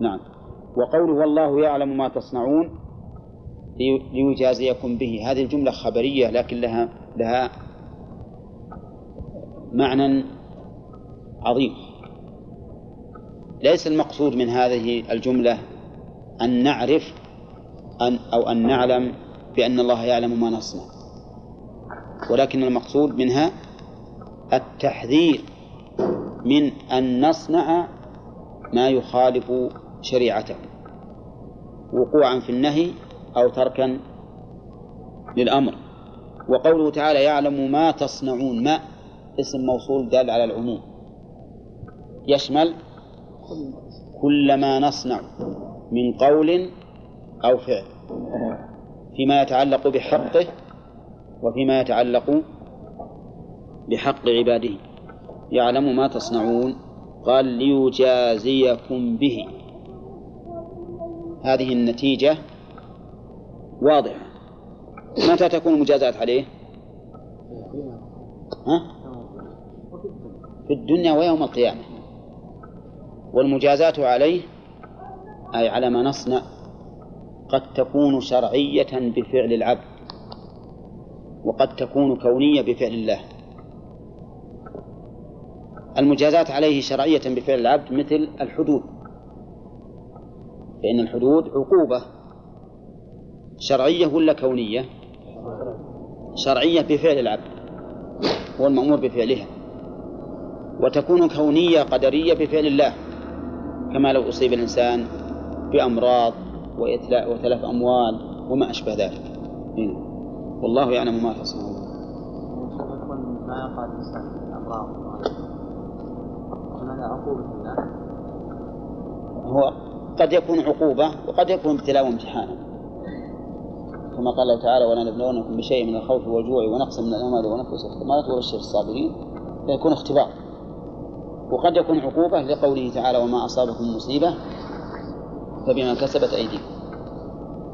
نعم. وقوله والله يعلم ما تصنعون ليجازيكم به. هذه الجملة خبرية لكن لها لها معنى عظيم. ليس المقصود من هذه الجملة أن نعرف أن أو أن نعلم بأن الله يعلم ما نصنع. ولكن المقصود منها التحذير من أن نصنع ما يخالف شريعته وقوعا في النهي أو تركا للأمر. وقوله تعالى يعلم ما تصنعون ما اسم موصول دال على العموم. يشمل كل ما نصنع من قول أو فعل فيما يتعلق بحقه وفيما يتعلق بحق عباده. يعلم ما تصنعون قال ليجازيكم به. هذه النتيجة واضحة متى تكون المجازات عليه؟ ها؟ في الدنيا ويوم القيامة والمجازات عليه أي على ما نصنع قد تكون شرعية بفعل العبد وقد تكون كونية بفعل الله المجازات عليه شرعية بفعل العبد مثل الحدود فإن الحدود عقوبة. شرعية ولا كونية؟ شرعية بفعل العبد هو المأمور بفعلها. وتكون كونية قدرية بفعل الله كما لو أصيب الإنسان بأمراض وتلف أموال وما أشبه ذلك. هنا. والله يعلم ما تصنعون. ما في الأمراض عقوبة الله هو قد يكون عقوبة وقد يكون ابتلاء وامتحانا كما قال الله تعالى ولنبلونكم بشيء من الخوف والجوع ونقص من الأموال ونفس الثمرات وبشر الصابرين فيكون اختبار. وقد يكون عقوبة لقوله تعالى وما أصابكم مصيبة فبما كسبت أيديكم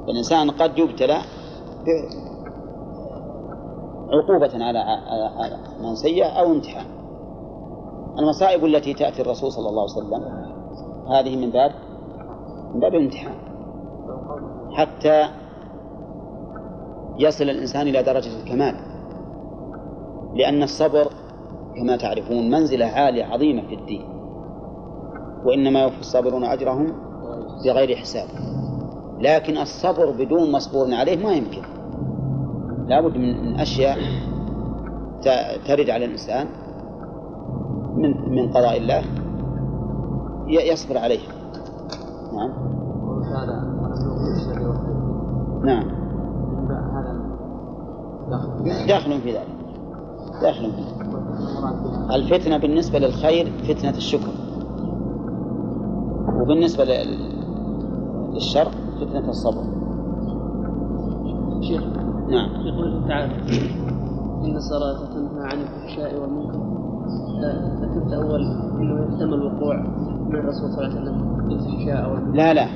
فالإنسان قد يبتلى عقوبة على على من سيء أو امتحان. المصائب التي تأتي الرسول صلى الله عليه وسلم هذه من باب من باب الامتحان. حتى يصل الإنسان إلى درجة الكمال. لأن الصبر كما تعرفون منزلة عالية عظيمة في الدين. وإنما يوفي الصابرون أجرهم بغير حساب. لكن الصبر بدون مصبور عليه ما يمكن. لابد من أشياء ترد على الإنسان من من قضاء الله يصبر عليها. نعم. نعم. داخل في ذلك. داخل في ذلك. الفتنة بالنسبة للخير فتنة الشكر. وبالنسبة للشر فتنة الصبر. شيخ. نعم. يقول تعالى إن الصلاة تنهى عن الفحشاء والمنكر. ذكرت أول أنه يحتمل الوقوع من الرسول صلى الله عليه وسلم. لا لا.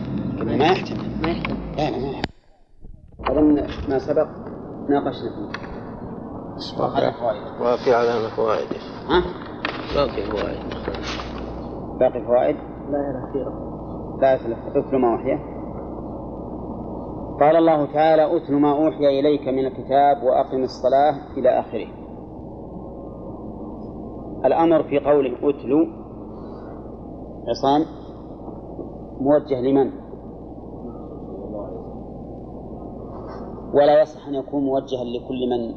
ما يحتمل. ما يحتمل. لا لا ما يحتمل. أظن ما سبق ناقشنا فيه. واقع واقع على فوائد. ها؟ باقي فوائد. باقي فوائد؟ لا يرى كثيرا لا يصلح اتل ما أوحي. قال الله تعالى أتل ما أوحي إليك من الكتاب وأقم الصلاة إلى آخره. الأمر في قوله أتلو عصام موجه لمن؟ ولا يصح أن يكون موجها لكل من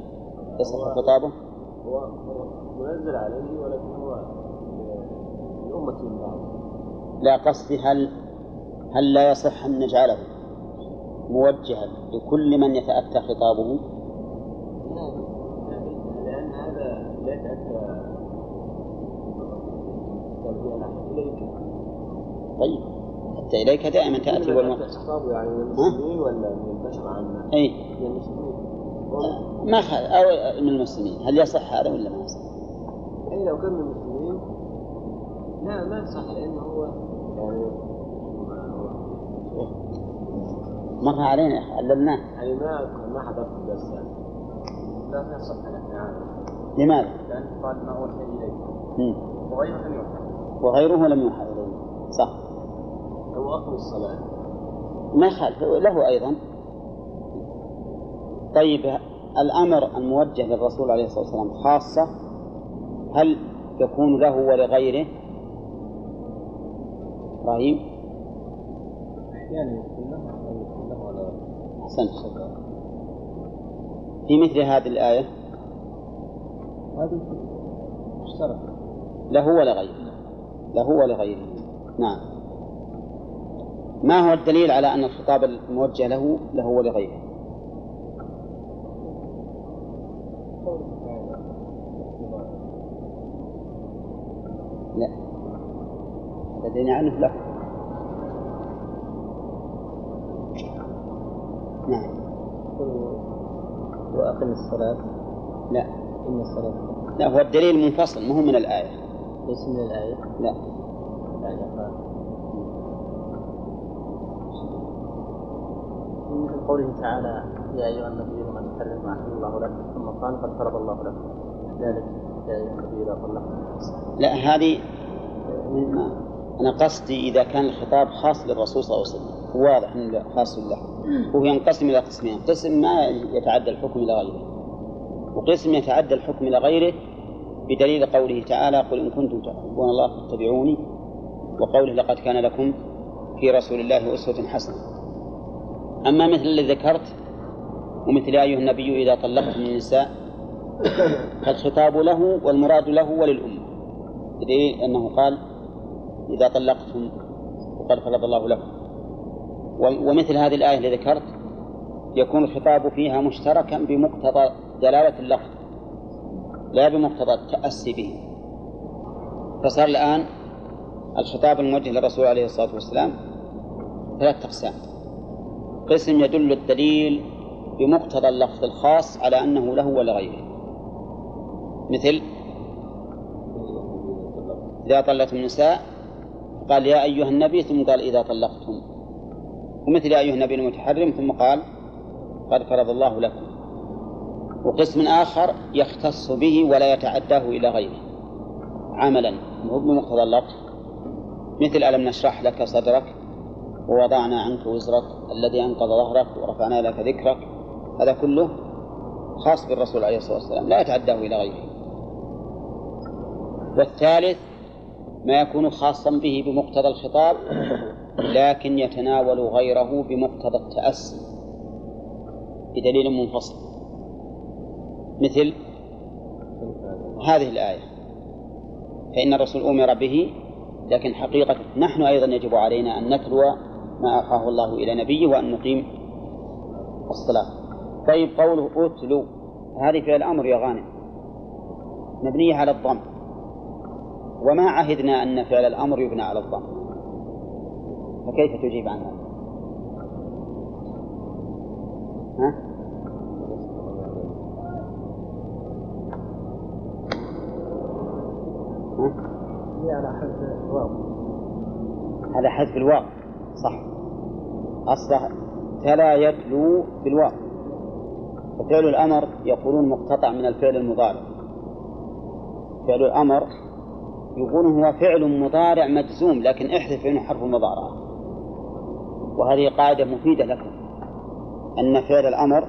يصح خطابه؟ هو منزل عليه ولكن هو لأمة من بعض لا قصدي هل هل لا يصح أن نجعله موجها لكل من يتأتى خطابه؟ لأن هذا لا يتأتى طيب حتى إليك دائما تأتي والم... خطابه يعني من المسلمين ولا من البشر عامة؟ أي من المسلمين ما خ... أو من المسلمين. هل يصح هذا ولا ما يصح؟ أي لو كان من المسلمين لا ما يصح لأنه هو يعني مر علينا علمناه يعني ما ما حضرت الدرس يعني. لا يصح يعني لماذا؟ لأنه قال ما أوحي إليك. وغيره لم يوحى وغيره لم يوحى إليه. صح. أو أقم الصلاة. ما يخالف له أيضا. طيب الأمر الموجه للرسول عليه الصلاة والسلام خاصة هل يكون له ولغيره؟ إبراهيم؟ على أحسنت في مثل هذه الآية؟ هذه مشتركة له ولغيره له ولغيره نعم. ما هو الدليل على أن الخطاب الموجه له له ولغيره؟ لا. لدينا عنه له نعم. وأقم الصلاة. لا. إن الصلاة. لا هو الدليل منفصل مو من الآية. ليس من الآية. لا. يعني من قوله تعالى يا أيها النبي لما تحرم ما أحل الله لك ثم قال قد فرض الله لك ذلك يا أيها النبي إذا طلقتم لا هذه أنا قصدي إذا كان الخطاب خاص للرسول صلى الله عليه وسلم واضح أنه خاص له. وهو ينقسم إلى قسمين قسم ما يتعدى الحكم إلى غيره وقسم يتعدى الحكم إلى غيره بدليل قوله تعالى قل إن كنتم تحبون الله فاتبعوني وقوله لقد كان لكم في رسول الله أسوة حسنة أما مثل الذي ذكرت ومثل يا أيها النبي إذا طلقتم النساء فالخطاب له والمراد له وللأمة بدليل أنه قال إذا طلقتم وقد فرض الله لكم. ومثل هذه الآية اللي ذكرت يكون الخطاب فيها مشتركا بمقتضى دلالة اللفظ لا بمقتضى التأسي به. فصار الآن الخطاب الموجه للرسول عليه الصلاة والسلام ثلاثة أقسام. قسم يدل الدليل بمقتضى اللفظ الخاص على أنه له ولغيره. مثل إذا طلقتم النساء قال يا أيها النبي ثم قال إذا طلقتم. ومثل يا أيها النبي المتحرم ثم قال قد فرض الله لكم. وقسم آخر يختص به ولا يتعداه إلى غيره. عملا مو بمقتضى اللفظ. مثل ألم نشرح لك صدرك؟ ووضعنا عنك وزرك الذي أنقض ظهرك ورفعنا لك ذكرك. هذا كله خاص بالرسول عليه الصلاة والسلام لا يتعداه إلى غيره. والثالث ما يكون خاصا به بمقتضى الخطاب لكن يتناول غيره بمقتضى التأسي بدليل منفصل. مثل هذه الآية فإن الرسول أمر به لكن حقيقة نحن أيضا يجب علينا أن نتلو ما أوحاه الله إلى نبيه وأن نقيم الصلاة. طيب قوله أتلو. هذه فعل الأمر يا غانم. مبنية على الضم. وما عهدنا أن فعل الأمر يبنى على الضم. فكيف تجيب عن هذا؟ ها؟ على حذف الواو. على حذف الواو. صح. أصله تلا يتلو بالواو. ففعل الأمر يقولون مقتطع من الفعل المضارع. فعل الأمر يقولون هو فعل مضارع مجزوم لكن احذف منه حرف المضارعة وهذه قاعدة مفيدة لكم. أن فعل الأمر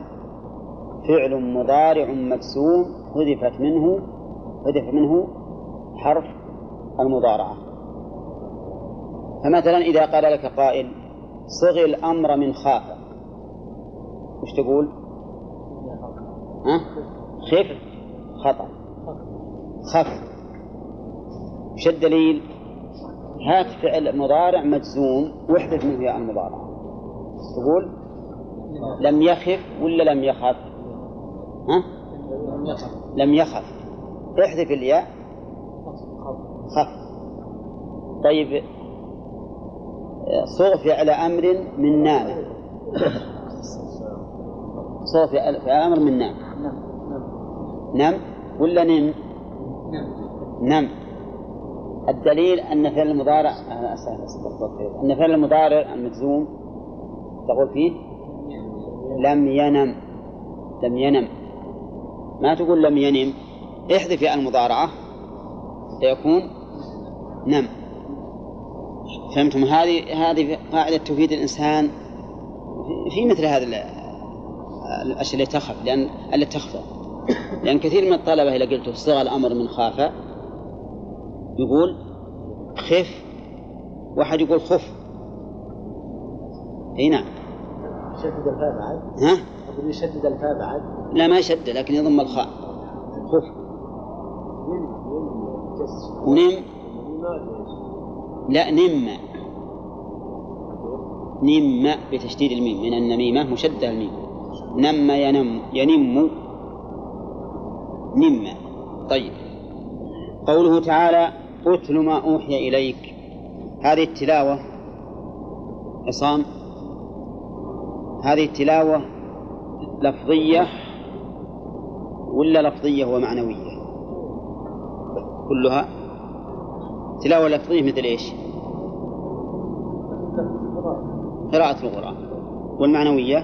فعل مضارع مجزوم حذفت منه حذف منه حرف المضارعة. فمثلا إذا قال لك قائل صغ الأمر من خاف وش تقول؟ ها؟ خف خطأ خف وش الدليل؟ هات فعل مضارع مجزوم واحذف منه ياء المضارعة تقول لم يخف ولا لم يخف؟ ها؟ لم يخف احذف الياء خف طيب صغ فعل أمر من نام صغ فعل أمر من نام نم؟ ولا نم؟ نم. الدليل أن فعل المضارع أن فعل المضارع المجزوم تقول فيه لم ينم. لم ينم. ما تقول لم ينم؟ احذف المضارعة. فيكون نم. فهمتم؟ هذه هذه قاعدة تفيد الإنسان في مثل هذا الأشياء اللي تخف لأن التي تخفى. لأن كثير من الطلبة إذا قلت صيغ الأمر من خاف يقول خف واحد يقول خف. أي نعم. يشدد الفاء بعد؟ ها؟ أقول يشدد الفاء بعد. لا ما يشد لكن يضم الخاء. خف. نم. نم كسر نم. لا نم نم بتشديد الميم. من النميمة مشدة الميم. نم ينم ينم. نم طيب. قوله تعالى أتل ما أوحي إليك. هذه التلاوة عصام. هذه التلاوة لفظية ولا لفظية ومعنوية؟ كلها. تلاوة لفظية مثل إيش؟ قراءة القرآن. والمعنوية؟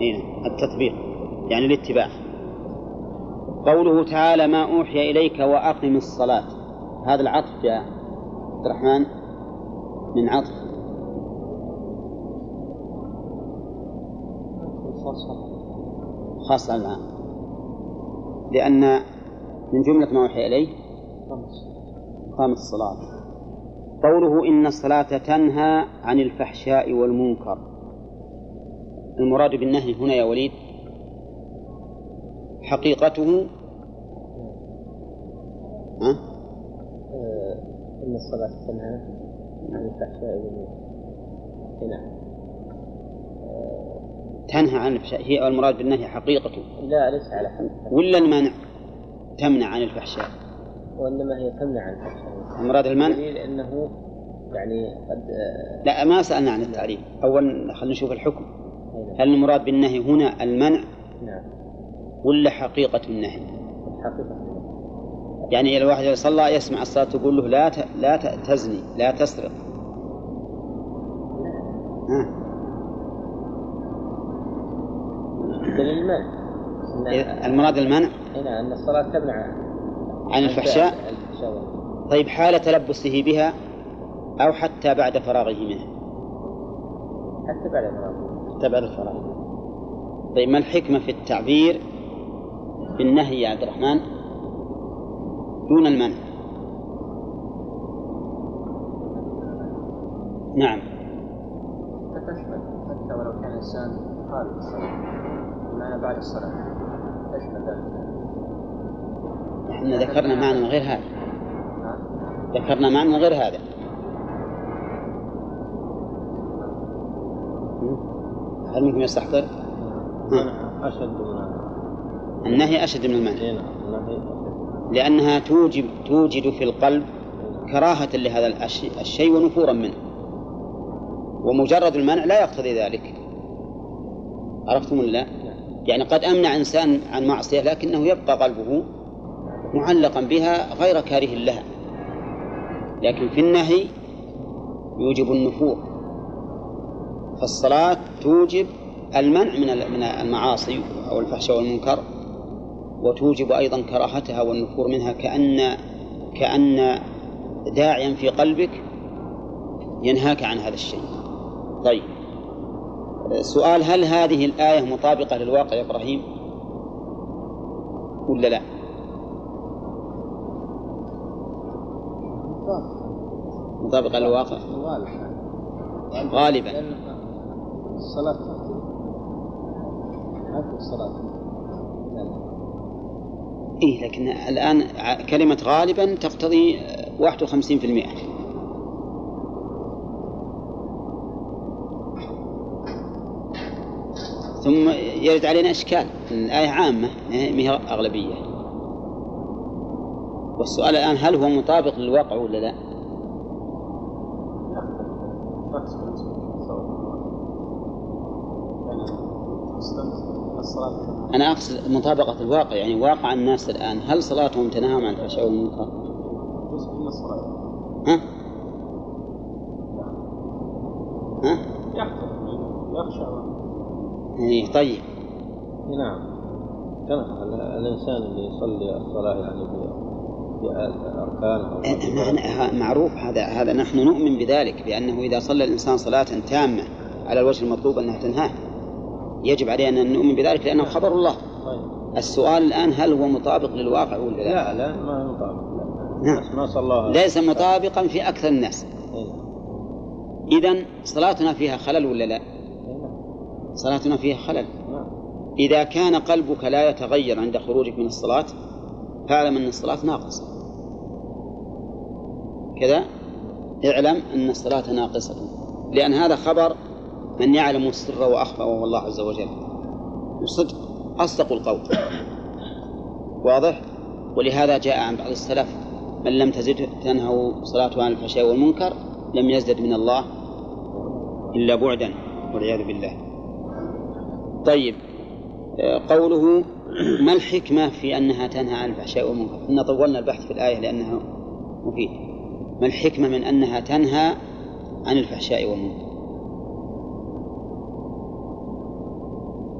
إيه التطبيق يعني الاتباع. قوله تعالى ما أوحي إليك وأقم الصلاة. هذا العطف يا عبد الرحمن من عطف. خاص الآن. لأن من جملة ما أوحي إليه قامت الصلاة قوله إن الصلاة تنهى عن الفحشاء والمنكر. المراد بالنهي هنا يا وليد حقيقته؟ ها؟ آه، إن الصلاة تنهى عن الفحشاء والمنكر. نعم. تنهى عن الفحشاء. هي المراد بالنهي حقيقته. لا ليس على حد ولا المنع تمنع عن الفحشاء. وإنما هي تمنع عن المراد المنع؟ دليل أنه يعني قد آه، لا ما سألنا عن التعريف. أول خلينا نشوف الحكم. نعم. هل المراد بالنهي هنا المنع نعم. ولا حقيقة النهي؟ حقيقة. يعني إذا الواحد صلى يسمع الصلاة تقول له لا ت... لا تزني لا تسرق. المنع. المراد المنع؟ أي نعم أن الصلاة تمنع عن الفحشاء. طيب حال تلبسه بها أو حتى بعد فراغه منها حتى بعد المرض حتى بعد الفراغ طيب ما الحكمة في التعبير بالنهي يا عبد الرحمن؟ دون المنع. نعم. تشمل حتى ولو كان الإنسان خارج الصلاة بمعنى بعد الصلاة. تشمل ذلك إحنا ذكرنا معنى غير هذا. نعم. ذكرنا معنى غير هذا. هل منكم يستحضر؟ أشد من النهي أشد من المنع. نعم النهي لأنها توجب توجد في القلب كراهة لهذا الشيء ونفورا منه. ومجرد المنع لا يقتضي ذلك. عرفتم ولا لا؟ يعني قد أمنع إنسان عن معصية لكنه يبقى قلبه معلقا بها غير كاره لها. لكن في النهي يوجب النفور. فالصلاة توجب المنع من من المعاصي أو الفحشاء والمنكر وتوجب أيضا كراهتها والنفور منها كأن كأن داعيا في قلبك ينهاك عن هذا الشيء. طيب. سؤال هل هذه الآية مطابقة للواقع يا إبراهيم؟ ولا لا؟ مطابقة للواقع غالب غالبا. الصلاة الصلاة. إيه لكن الآن كلمة غالبا تقتضي آه، 51% ثم يرد علينا إشكال. الآية عامة ما هي أغلبية. والسؤال الآن هل هو مطابق للواقع ولا لا؟ أنا أقصد مطابقة الواقع يعني واقع الناس الآن هل صلاتهم تنهاهم عن الفحشاء والمنكر؟ جزء من الصلاة ها؟ ها؟ يخشى إيه طيب نعم كما ال- الإنسان اللي يصلي الصلاة يعني في- بأركان أو نحن- معروف هذا هذا نحن نؤمن بذلك بأنه إذا صلى الإنسان صلاة تامة على الوجه المطلوب أنها تنهاه يجب علينا أن نؤمن بذلك لأنه خبر الله طيب. السؤال الآن هل هو مطابق للواقع ولا لا؟ لا لا ما هو مطابق لا. نعم. ما صلى ليس مطابقا في أكثر الناس إيه. إذا صلاتنا فيها خلل ولا لا؟ صلاتنا فيها خلل نعم. إذا كان قلبك لا يتغير عند خروجك من الصلاة فاعلم أن الصلاة ناقصة كذا اعلم أن الصلاة ناقصة. لأن هذا خبر من يعلم السر وأخفى وهو الله عز وجل. وصدق أصدق القول. واضح؟ ولهذا جاء عن بعض السلف من لم تزد تنهوا صلاته عن الفحشاء والمنكر لم يزدد من الله إلا بعدا والعياذ بالله. طيب آه، قوله ما الحكمة في أنها تنهى عن الفحشاء والمنكر؟ إن طولنا البحث في الآية لأنها مفيد. ما الحكمة من أنها تنهى عن الفحشاء والمنكر.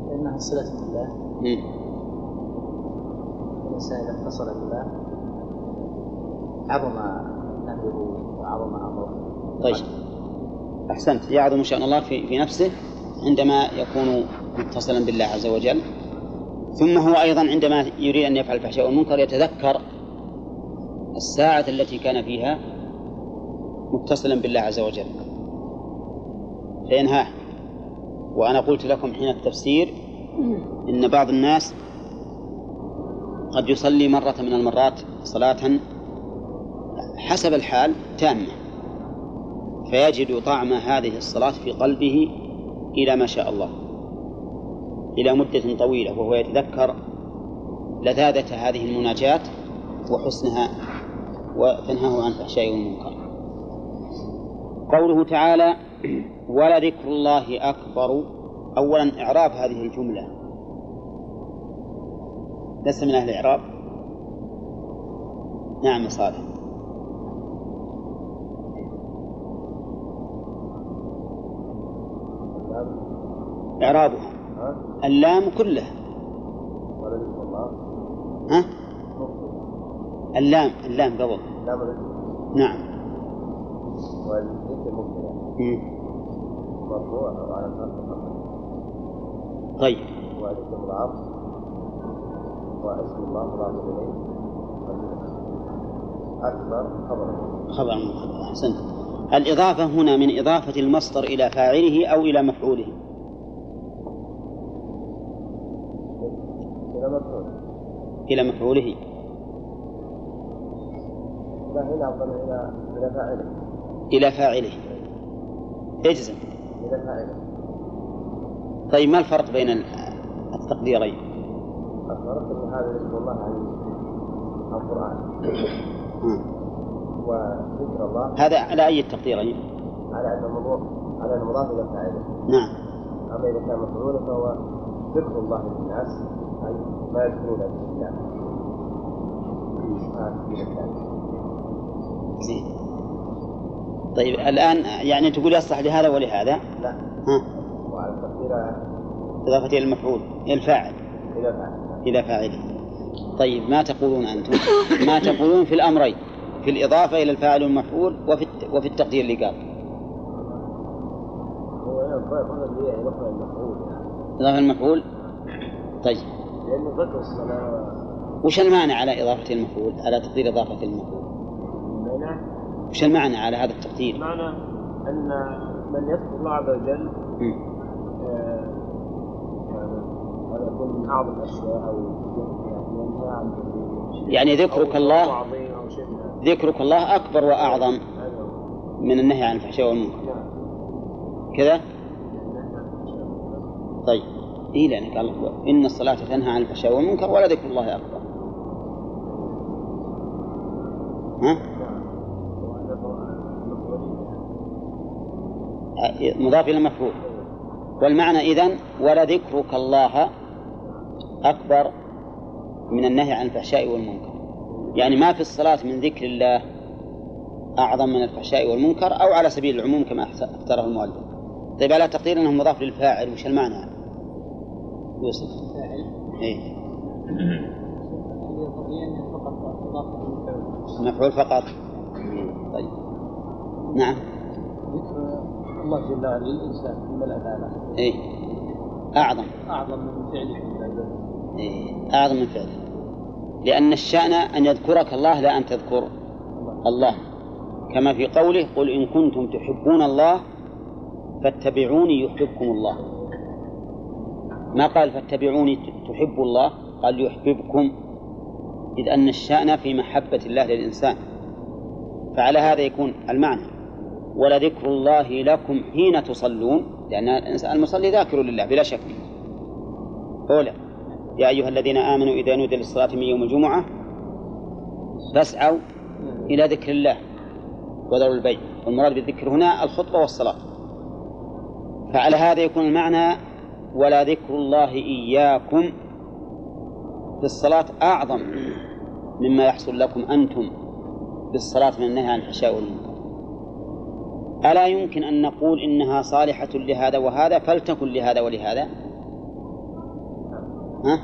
لأنها صلة بالله. الإنسان إذا اتصل بالله عظم نهيه وعظم أمره. طيب. أحسنت. يعظم شأن الله في, في نفسه عندما يكون متصلا بالله عز وجل. ثم هو أيضا عندما يريد أن يفعل الفحشاء والمنكر يتذكر الساعة التي كان فيها متصلا بالله عز وجل. فينهاه وأنا قلت لكم حين التفسير إن بعض الناس قد يصلي مرة من المرات صلاة حسب الحال تامة فيجد طعم هذه الصلاة في قلبه إلى ما شاء الله إلى مدة طويلة وهو يتذكر لذاذة هذه المناجاة وحسنها وتنهاه عن الفحشاء والمنكر. قوله تعالى ولذكر الله أكبر. أولا إعراب هذه الجملة. لست من أهل الإعراب؟ نعم صالح. إعرابها. ها؟ اللام كلها. ها؟ اللام اللام قبل. نعم. مرفوع طيب. وذكر العرض واسم الله مضاف اليه اكبر خبر خبر أحسنت. الإضافة هنا من إضافة المصدر إلى فاعله أو إلى مفعوله. إلى مفعول إلى مفعوله. لا هنا إلى إلى فاعله. إلى فاعله. اجزم. إلى فاعله. طيب ما الفرق بين ال- التقديرين؟ أخبرت أن هذا ذكر الله عن القرآن. وذكر الله. هذا على أي التقديرين؟ على أنه مضاف على أنه مضاف إلى فاعله. نعم. أما إذا كان مفعولا فهو ذكر الله للناس أي ما يذكرون به الله. زين. طيب الآن يعني تقول يصلح لهذا ولهذا؟ لا. ها؟ وعلى إضافة إلى المفعول إلى الفاعل. إلى فاعل إلى فاعله طيب ما تقولون أنتم؟ ما تقولون في الأمرين في الإضافة إلى الفاعل والمفعول وفي وفي التقدير اللي قال إضافة المفعول يعني. إضافة المفعول؟ طيب. لأنه ذكر الصلاة وش المعنى على إضافة المفعول على تقدير إضافة المفعول؟ وش المعنى على هذا التقدير معنى أن من يذكر الله عز وجل. آه، يعني هذا يكون من أعظم الأشياء أو ينهى عن يعني ذكرك الله. ذكرك الله أكبر وأعظم هو. من النهي عن الفحشاء والمنكر نعم كذا. طيب إيه لأن قال إن الصلاة تنهى عن الفحشاء والمنكر ولا ذكر الله أكبر ها نعم وهذا هو المفعولية. مضاف إلى المفعول والمعنى إذن ولذكرك الله أكبر من النهي عن الفحشاء والمنكر. يعني ما في الصلاة من ذكر الله أعظم من الفحشاء والمنكر أو على سبيل العموم كما اختاره المؤلف. طيب على تقدير أنه مضاف للفاعل وش المعنى؟ يوسف. إيه. مفعول فقط. طيب. نعم. ذكر الله جل وعلا للإنسان في ملأ الأعلى إيه. أعظم. أعظم من فعله. إيه. أعظم من فعله. لأن الشأن أن يذكرك الله لا أن تذكر الله. كما في قوله قل إن كنتم تحبون الله فاتبعوني يحببكم الله. ما قال فاتبعوني تحب الله؟ قال يحببكم. إذ أن الشأن في محبة الله للإنسان. فعلى هذا يكون المعنى. ولذكر الله لكم حين تصلون لأن الإنسان المصلي ذاكر لله بلا شك. أولى يا أيها الذين آمنوا إذا نودي للصلاة من يوم الجمعة فاسعوا إلى ذكر الله وذروا البيع. والمراد بالذكر هنا الخطبة والصلاة. فعلى هذا يكون المعنى ولا ذكر الله إياكم في الصلاة أعظم مما يحصل لكم أنتم بالصلاة من النهي عن الفحشاء والمنكر. ألا يمكن أن نقول إنها صالحة لهذا وهذا فلتكن لهذا ولهذا؟ ها؟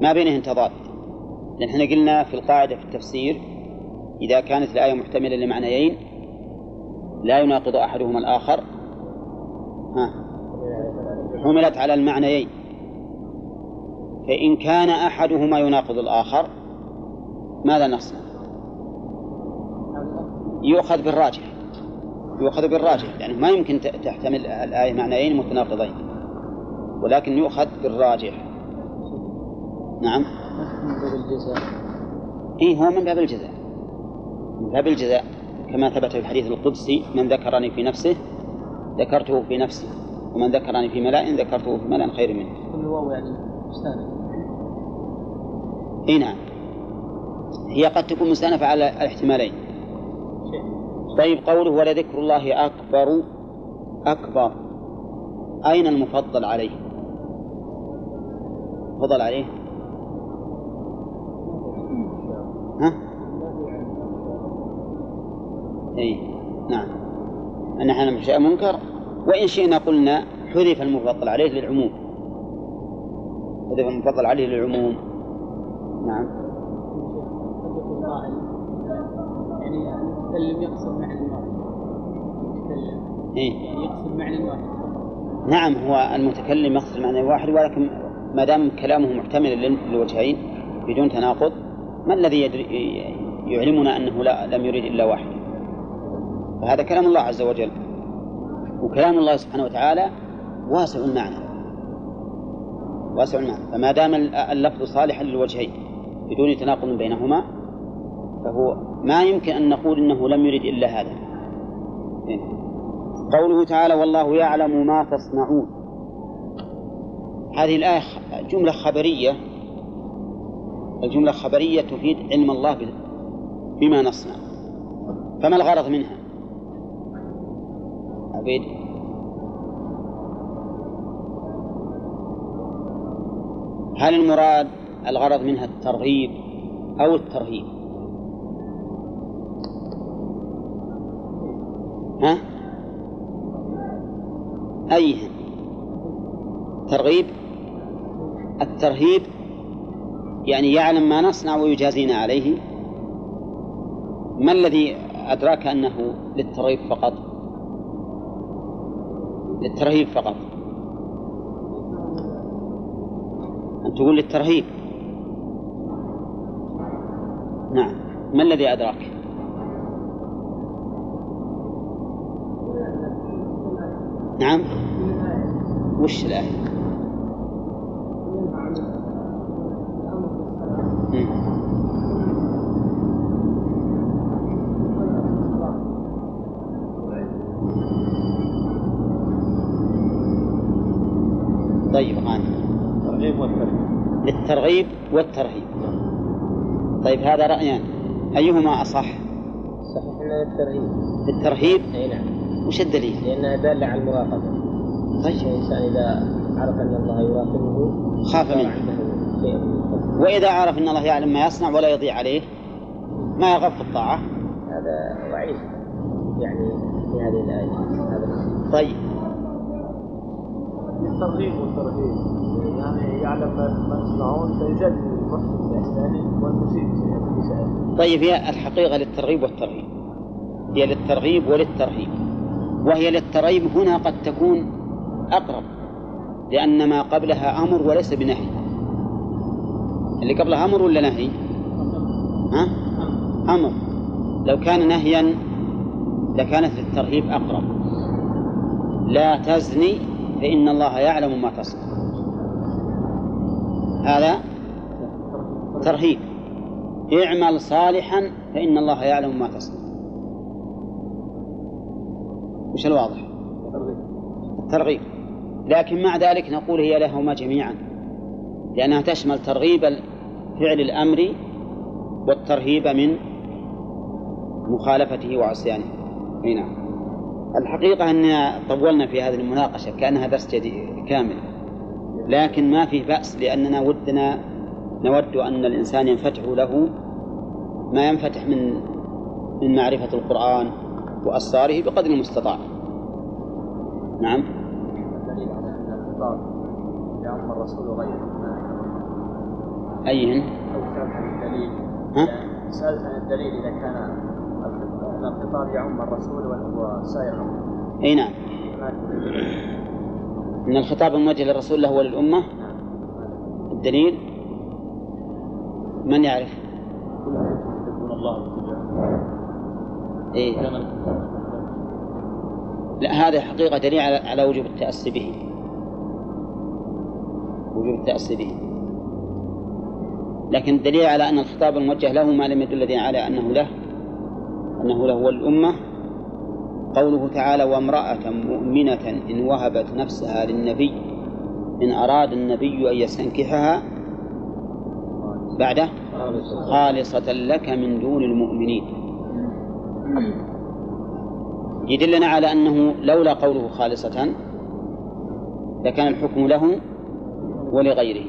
ما بينهن تضاد لأن إحنا قلنا في القاعدة في التفسير إذا كانت الآية محتملة لمعنيين لا يناقض أحدهما الآخر. ها؟ حملت على المعنيين. فإن كان أحدهما يناقض الآخر ماذا نصنع؟ يؤخذ بالراجح. يؤخذ بالراجح يعني ما يمكن تحتمل الآية معنيين متناقضين. ولكن يؤخذ بالراجح. نعم. من باب الجزاء إيه هو من باب الجزاء. من باب الجزاء. كما ثبت في الحديث القدسي من ذكرني في نفسه ذكرته في نفسي. ومن ذكرني في ملأ ذكرته في ملأ خير منه. كل واو يعني مستانف اي نعم. هي قد تكون مستأنفة على الاحتمالين. طيب قوله ولذكر الله أكبر أكبر. أين المفضل عليه؟ فضل عليه؟ ها؟ اي نعم. أن إحنا شيء منكر. وإن شئنا قلنا حذف المفضل عليه للعموم. حذف المفضل عليه للعموم. نعم. المتكلم يقصد معنى واحد المتكلم إيه؟ يعني يقصد معنى واحد نعم هو المتكلم يقصد معنى واحد ولكن ما دام كلامه محتمل للوجهين بدون تناقض ما الذي يدري يعلمنا أنه لا لم يريد إلا واحد؟ فهذا كلام الله عز وجل. وكلام الله سبحانه وتعالى واسع المعنى. واسع المعنى. فما دام اللفظ صالحا للوجهين بدون تناقض بينهما فهو ما يمكن أن نقول إنه لم يرد إلا هذا. إيه. قوله تعالى والله يعلم ما تصنعون. هذه الآية جملة خبرية. الجملة الخبرية تفيد علم الله بما نصنع. فما الغرض منها؟ عبيد هل المراد الغرض منها الترغيب أو الترهيب؟ ها؟ أيها ترغيب؟ الترهيب يعني يعلم ما نصنع ويجازينا عليه؟ ما الذي أدراك أنه للترغيب فقط؟ للترهيب فقط. أن تقول للترهيب. نعم. ما الذي أدراك؟ نعم. وش الآية. طيب غانم الترغيب والترهيب. للترغيب والترهيب. طيب هذا رأيان. أيهما أصح؟ صحيح أن للترهيب. للترهيب؟ أي نعم. وش الدليل؟ لأنها دالة على المراقبة. طيب. الإنسان إذا عرف أن الله يراقبه خاف منه. وإذا عرف أن الله يعلم ما يصنع ولا يضيع عليه ما يرغب في الطاعة؟ هذا وعيد يعني في هذه الآية هذا طيب. الترغيب والترهيب. يعني يعلم ما يصنعون فيجازي المحسن بإحسانه والمسيء بإساءته طيب هي الحقيقة للترغيب والترهيب. هي للترغيب وللترهيب. وهي للترغيب هنا قد تكون أقرب لأن ما قبلها أمر وليس بنهي. اللي قبلها أمر ولا نهي؟ ها؟ أمر. لو كان نهيا لكانت للترهيب أقرب. لا تزني فإن الله يعلم ما تصنع. هذا ترهيب. اعمل صالحا فإن الله يعلم ما تصنع. وش الواضح؟ الترغيب. لكن مع ذلك نقول هي لهما جميعا لأنها تشمل ترغيب فعل الأمر والترهيب من مخالفته وعصيانه. نعم. الحقيقة أن طولنا في هذه المناقشة كأنها درس كامل. لكن ما في بأس لأننا ودنا نود أن الإنسان ينفتح له ما ينفتح من من معرفة القرآن وأسراره بقدر المستطاع. نعم. دليل على أن الخطاب يعم الرسول وغيره أيهن أو عن الدليل. ها؟ سألت عن الدليل إذا كان الخطاب- أن الخطاب يعم الرسول وسائر أي نعم؟ أن الخطاب الموجه للرسول له وللأمة؟ نعم. الدليل؟ من يعرف؟ الله إيه؟ لا هذا حقيقة دليل على, على وجوب التأسي به. وجوب التأسي به. لكن الدليل على أن الخطاب الموجه له ما لم يدل الذين على أنه له أنه له والأمة. قوله تعالى وامرأة مؤمنة إن وهبت نفسها للنبي إن أراد النبي أن يستنكحها بعده خالصة لك من دون المؤمنين. يدلنا على أنه لولا قوله خالصة لكان الحكم له ولغيره.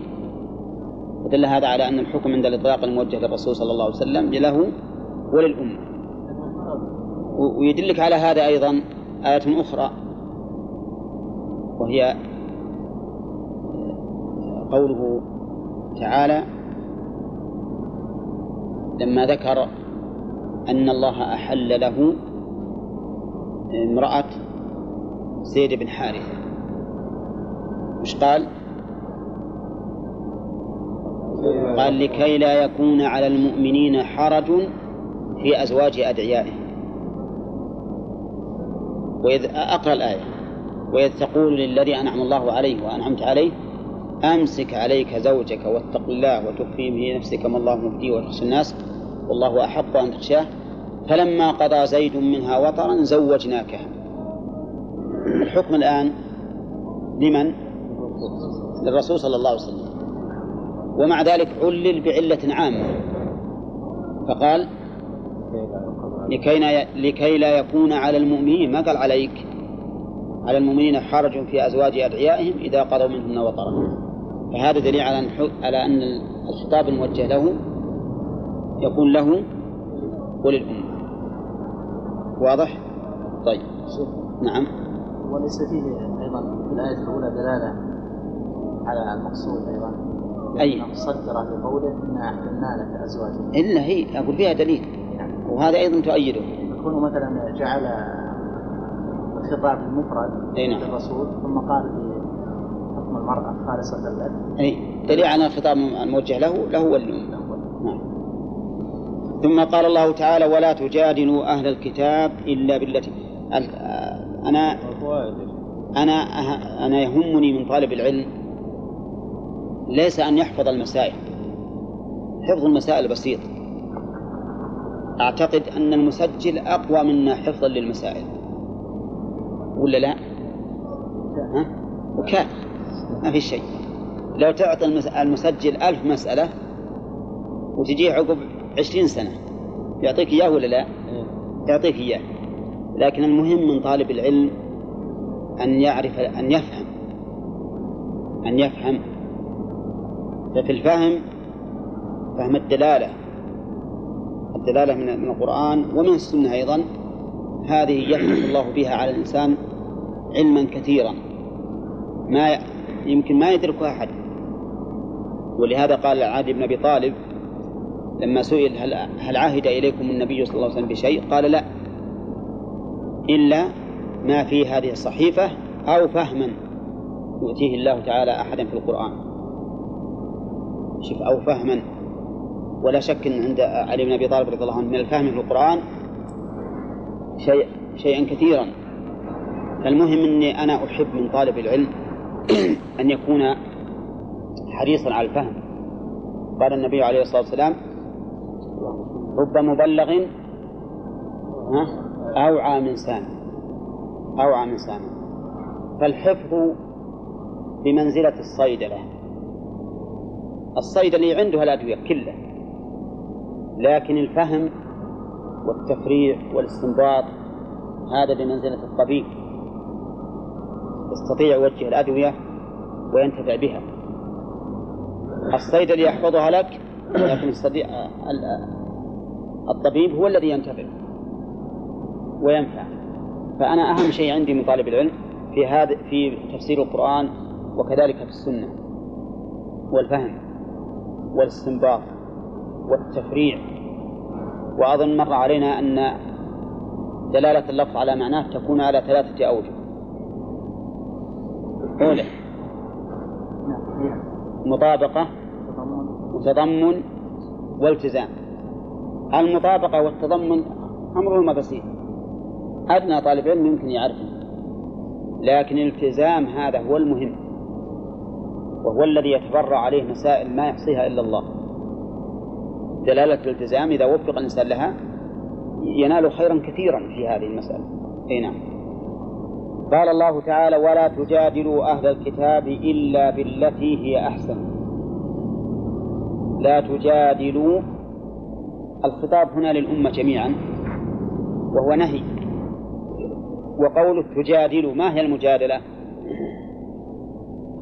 ودل هذا على أن الحكم عند الإطلاق الموجه للرسول صلى الله عليه وسلم له وللأمة. ويدلك على هذا أيضا آية أخرى وهي قوله تعالى لما ذكر أن الله أحل له امرأة زيد بن حارثة. وش قال؟ قال لكي لا يكون على المؤمنين حرج في أزواج أدعيائهم. وإذ أقرأ الآية. وإذ تقول للذي أنعم الله عليه وأنعمت عليه أمسك عليك زوجك واتق الله وتخفي في نفسك ما الله مبديه وتخشى الناس. والله أحق أن تخشاه فلما قضى زيد منها وطرا زوجناكها. الحكم الآن لمن؟ للرسول صلى الله عليه وسلم. ومع ذلك علل بعلة عامة. فقال لكي, لا لكي لا يكون على المؤمنين ما قال عليك. على المؤمنين حرج في أزواج أدعيائهم إذا قضوا منهن وطرا. فهذا دليل على أن على أن الخطاب الموجه له يكون له وللأمة واضح؟ طيب. نعم. وليس فيه أيضا في الآية الأولى دلالة على المقصود أيضا. أي. صدر بقوله انا أحللنا لك أزواجك. إلا هي أقول فيها دليل. نعم. وهذا أيضا تؤيده. يكون مثلا جعل الخطاب المفرد نعم. للرسول ثم قال في حكم المرأة خالصة لك. أي. دليل على الخطاب الموجه له له وللأمة نعم ثم قال الله تعالى ولا تجادلوا أهل الكتاب إلا بالتي ال- أنا أنا أنا يهمني من طالب العلم ليس أن يحفظ المسائل. حفظ المسائل بسيط. أعتقد أن المسجل أقوى منا حفظا للمسائل. ولا لا؟ ها؟ وكان ما في شيء. لو تعطي المس- المسجل ألف مسألة وتجيه عقب عشرين سنة. يعطيك إياه ولا لا؟ يعطيك إياه. لكن المهم من طالب العلم أن يعرف أن يفهم. أن يفهم. ففي الفهم فهم الدلالة. الدلالة من من القرآن ومن السنة أيضا. هذه يفتح الله بها على الإنسان علما كثيرا. ما يمكن ما يدركها أحد. ولهذا قال علي بن أبي طالب لما سئل هل, هل عهد إليكم النبي صلى الله عليه وسلم بشيء؟ قال لا. إلا ما في هذه الصحيفة أو فهما يؤتيه الله تعالى أحدا في القرآن. شوف أو فهما. ولا شك أن عند علي بن أبي طالب رضي الله عنه من الفهم في القرآن شيء شيئا كثيرا. فالمهم أني أنا أحب من طالب العلم أن يكون حريصا على الفهم. قال النبي عليه الصلاة والسلام رب مبلغ أوعى من سامع أوعى من سامع فالحفظ بمنزلة الصيدلة الصيدلي عنده الأدوية كلها لكن الفهم والتفريع والاستنباط هذا بمنزلة الطبيب. يستطيع يوجه الأدوية وينتفع بها. الصيدلي يحفظها لك لكن يستطيع الطبيب هو الذي ينتفع وينفع. فأنا أهم شيء عندي من طالب العلم في هذا في تفسير القرآن وكذلك في السنة والفهم والاستنباط والتفريع. وأظن مر علينا أن دلالة اللفظ على معناه تكون على ثلاثة أوجه. أولى مطابقة وتضمن والتزام. المطابقة والتضمن أمرهما بسيط. أدنى طالب علم يمكن يعرفه لكن الالتزام هذا هو المهم وهو الذي يتبرع عليه مسائل ما يحصيها إلا الله. دلالة الالتزام إذا وفق الإنسان لها ينال خيرا كثيرا في هذه المسألة. أي نعم. قال الله تعالى ولا تجادلوا أهل الكتاب إلا بالتي هي أحسن. لا تجادلوا. الخطاب هنا للأمة جميعا وهو نهي. وقول تجادلوا ما هي المجادلة؟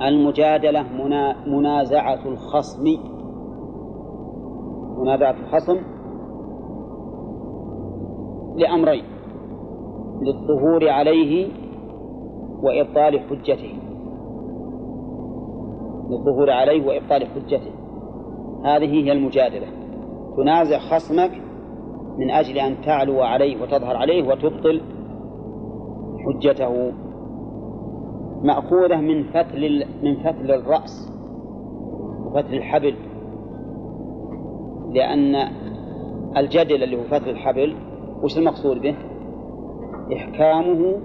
المجادلة منا منازعة الخصم. منازعة الخصم لأمرين للظهور عليه وإبطال حجته. للظهور عليه وإبطال حجته. هذه هي المجادلة. تنازع خصمك من أجل أن تعلو عليه وتظهر عليه وتبطل حجته. مأخوذة من فتل من فتل الرأس وفتل الحبل. لأن الجدل اللي هو فتل الحبل وش المقصود به؟ إحكامه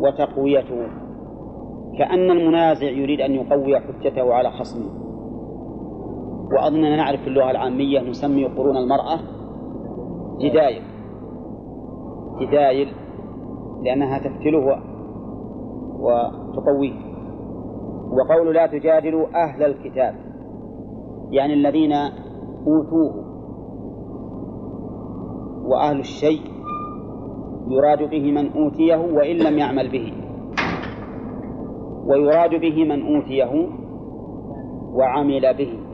وتقويته. كأن المنازع يريد أن يقوي حجته على خصمه. وأظننا نعرف في اللغة العامية نسمي قرون المرأة جدايل. جدايل لأنها تفتله وتقويه. وقول لا تجادلوا أهل الكتاب يعني الذين أوتوه. وأهل الشيء يراد به من أوتيه وإن لم يعمل به. ويراد به من أوتيه وعمل به.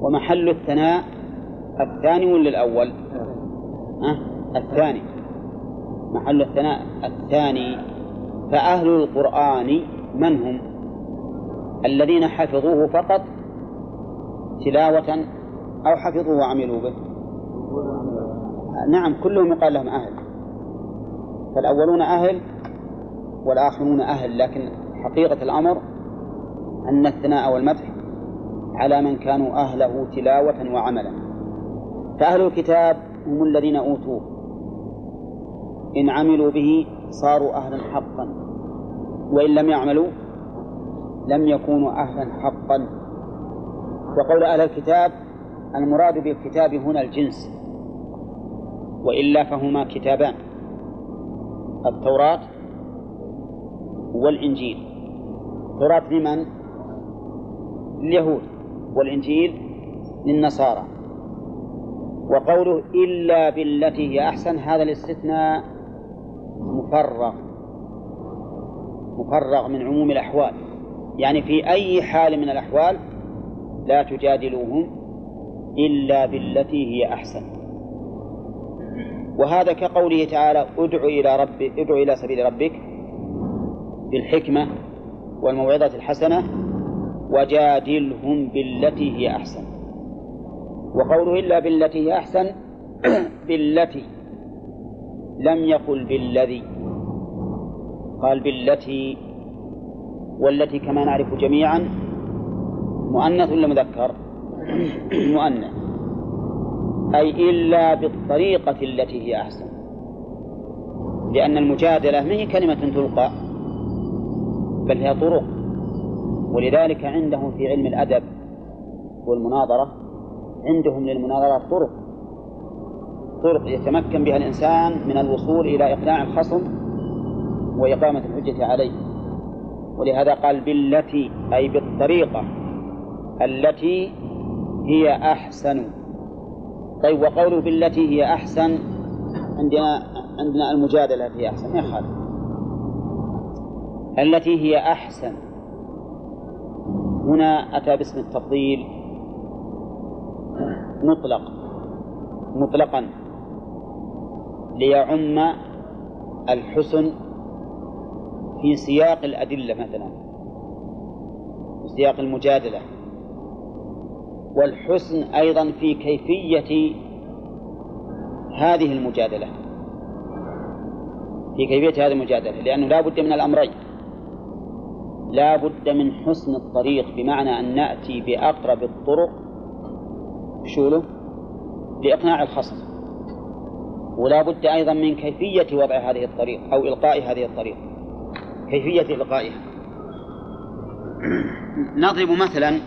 ومحل الثناء الثاني ولا الأول؟ أه؟ الثاني محل الثناء الثاني فأهل القرآن من هم؟ الذين حفظوه فقط تلاوة أو حفظوه وعملوا به نعم كلهم يقال لهم أهل فالأولون أهل والآخرون أهل لكن حقيقة الأمر أن الثناء والمدح على من كانوا أهله تلاوة وعملا. فأهل الكتاب هم الذين أوتوه. إن عملوا به صاروا أهلا حقا. وإن لم يعملوا لم يكونوا أهلا حقا. وقول أهل الكتاب المراد بالكتاب هنا الجنس. وإلا فهما كتابان. التوراة والإنجيل. التوراة لمن؟ لليهود والإنجيل للنصارى. وقوله إلا بالتي هي أحسن هذا الاستثناء مفرغ مفرغ من عموم الأحوال. يعني في أي حال من الأحوال لا تجادلوهم إلا بالتي هي أحسن. وهذا كقوله تعالى ادع إلى ربك ادع إلى سبيل ربك بالحكمة والموعظة الحسنة وجادلهم بالتي هي أحسن. وقوله إلا بالتي هي أحسن بالتي لم يقل بالذي. قال بالتي والتي كما نعرف جميعا مؤنث ولا مذكر؟ مؤنث. أي إلا بالطريقة التي هي أحسن. لأن المجادلة ما هي كلمة تلقى بل هي طرق. ولذلك عندهم في علم الأدب والمناظرة عندهم للمناظرة طرق طرق يتمكن بها الإنسان من الوصول إلى إقناع الخصم وإقامة الحجة عليه. ولهذا قال بالتي أي بالطريقة التي هي أحسن. طيب وقوله بالتي هي أحسن عندنا عندنا المجادلة هي أحسن يا خالد التي هي أحسن. هنا أتى باسم التفضيل مطلق مطلقا ليعم الحسن في سياق الأدلة مثلا سياق المجادلة. والحسن أيضا في كيفية هذه المجادلة في كيفية هذه المجادلة لأنه لا بد من الأمرين. لا بد من حسن الطريق بمعنى أن نأتي بأقرب الطرق. شوله لإقناع الخصم. ولا بد أيضا من كيفية وضع هذه الطريق أو إلقاء هذه الطريق. كيفية إلقائها. نضرب مثلا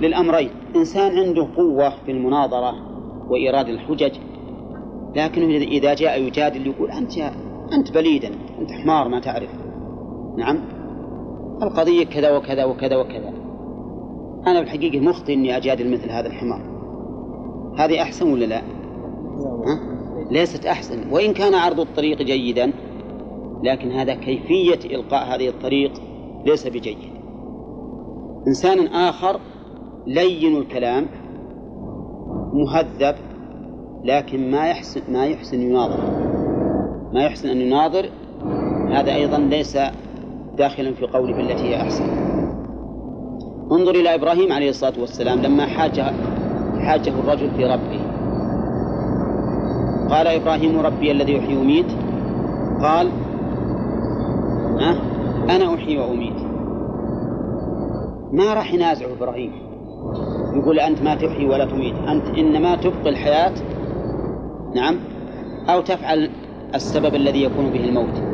للأمرين. إنسان عنده قوة في المناظرة وإيراد الحجج لكنه إذا جاء يجادل يقول أنت أنت بليدا أنت حمار ما تعرف. نعم؟ القضية كذا وكذا وكذا وكذا. أنا بالحقيقة مخطئ إني أجادل مثل هذا الحمار. هذه أحسن ولا لا؟ ها؟ ليست أحسن. وإن كان عرض الطريق جيدا لكن هذا كيفية إلقاء هذه الطريق ليس بجيد. إنسان آخر لين الكلام مهذب لكن ما يحسن ما يحسن يناظر. ما يحسن أن يناظر هذا أيضا ليس داخلا في قوله بالتي هي أحسن. انظر إلى إبراهيم عليه الصلاة والسلام لما حاجة حاجة الرجل في ربه. قال إبراهيم ربي الذي يحيي ويميت. قال أه؟ أنا أحيي وأميت. ما راح ينازعه إبراهيم. يقول أنت ما تحيي ولا تميت. أنت إنما تبقي الحياة. نعم. أو تفعل السبب الذي يكون به الموت.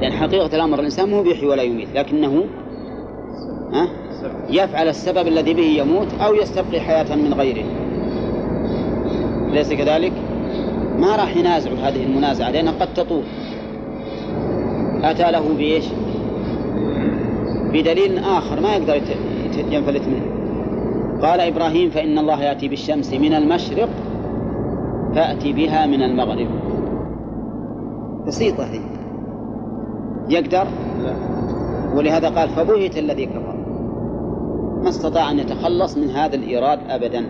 لأن حقيقة الأمر الإنسان مو بيحيي ولا يميت لكنه يفعل السبب الذي به يموت أو يستبقي حياة من غيره. أليس كذلك؟ ما راح ينازع هذه المنازعة لأنها قد تطول. أتى له بإيش؟ بدليل آخر ما يقدر ينفلت منه. قال إبراهيم فإن الله يأتي بالشمس من المشرق فأتي بها من المغرب. بسيطة هي. يقدر؟ لا. ولهذا قال فبهت الذي كفر. ما استطاع أن يتخلص من هذا الإيراد أبدا.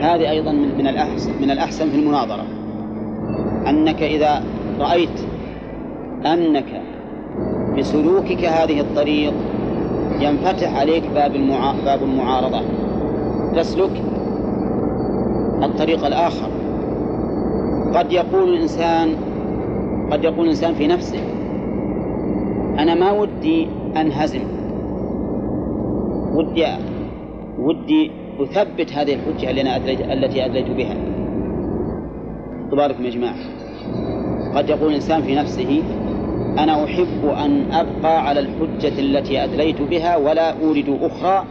هذه أيضا من, من الأحسن من الأحسن في المناظرة. أنك إذا رأيت أنك بسلوكك هذه الطريق ينفتح عليك باب المعا... باب المعارضة. تسلك الطريق الآخر. قد يقول الإنسان قد يقول الإنسان في نفسه أنا ما ودي أنهزم. ودي ودي أثبت هذه الحجة اللي التي أدليت بها. تبارك يا جماعة. قد يقول الإنسان في نفسه أنا أحب أن أبقى على الحجة التي أدليت بها ولا أورد أخرى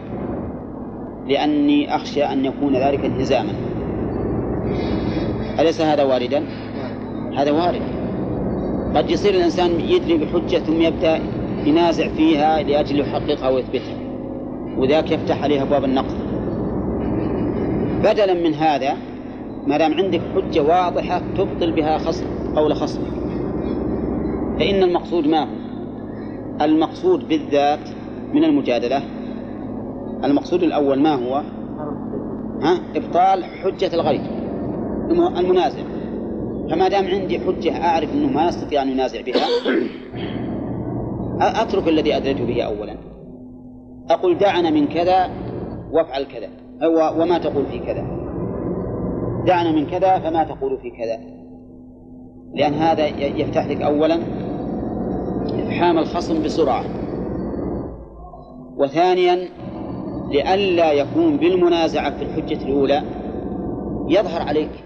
لأني أخشى أن يكون ذلك انهزاما. أليس هذا واردا؟ هذا وارد. قد يصير الإنسان يدري بحجة ثم يبدأ ينازع فيها لأجل يحققها ويثبتها وذاك يفتح عليها أبواب النقد بدلا من هذا ما دام عندك حجة واضحة تبطل بها خصم قول خصمك فإن المقصود ما هو؟ المقصود بالذات من المجادلة المقصود الأول ما هو؟ ها؟ إبطال حجة الغير المنازع فما دام عندي حجة أعرف أنه ما يستطيع أن ينازع بها أترك الذي أدريت به أولا. أقول دعنا من كذا وافعل كذا أو وما تقول في كذا. دعنا من كذا فما تقول في كذا. لأن هذا يفتح لك أولا إفحام الخصم بسرعة. وثانيا لئلا يكون بالمنازعة في الحجة الأولى يظهر عليك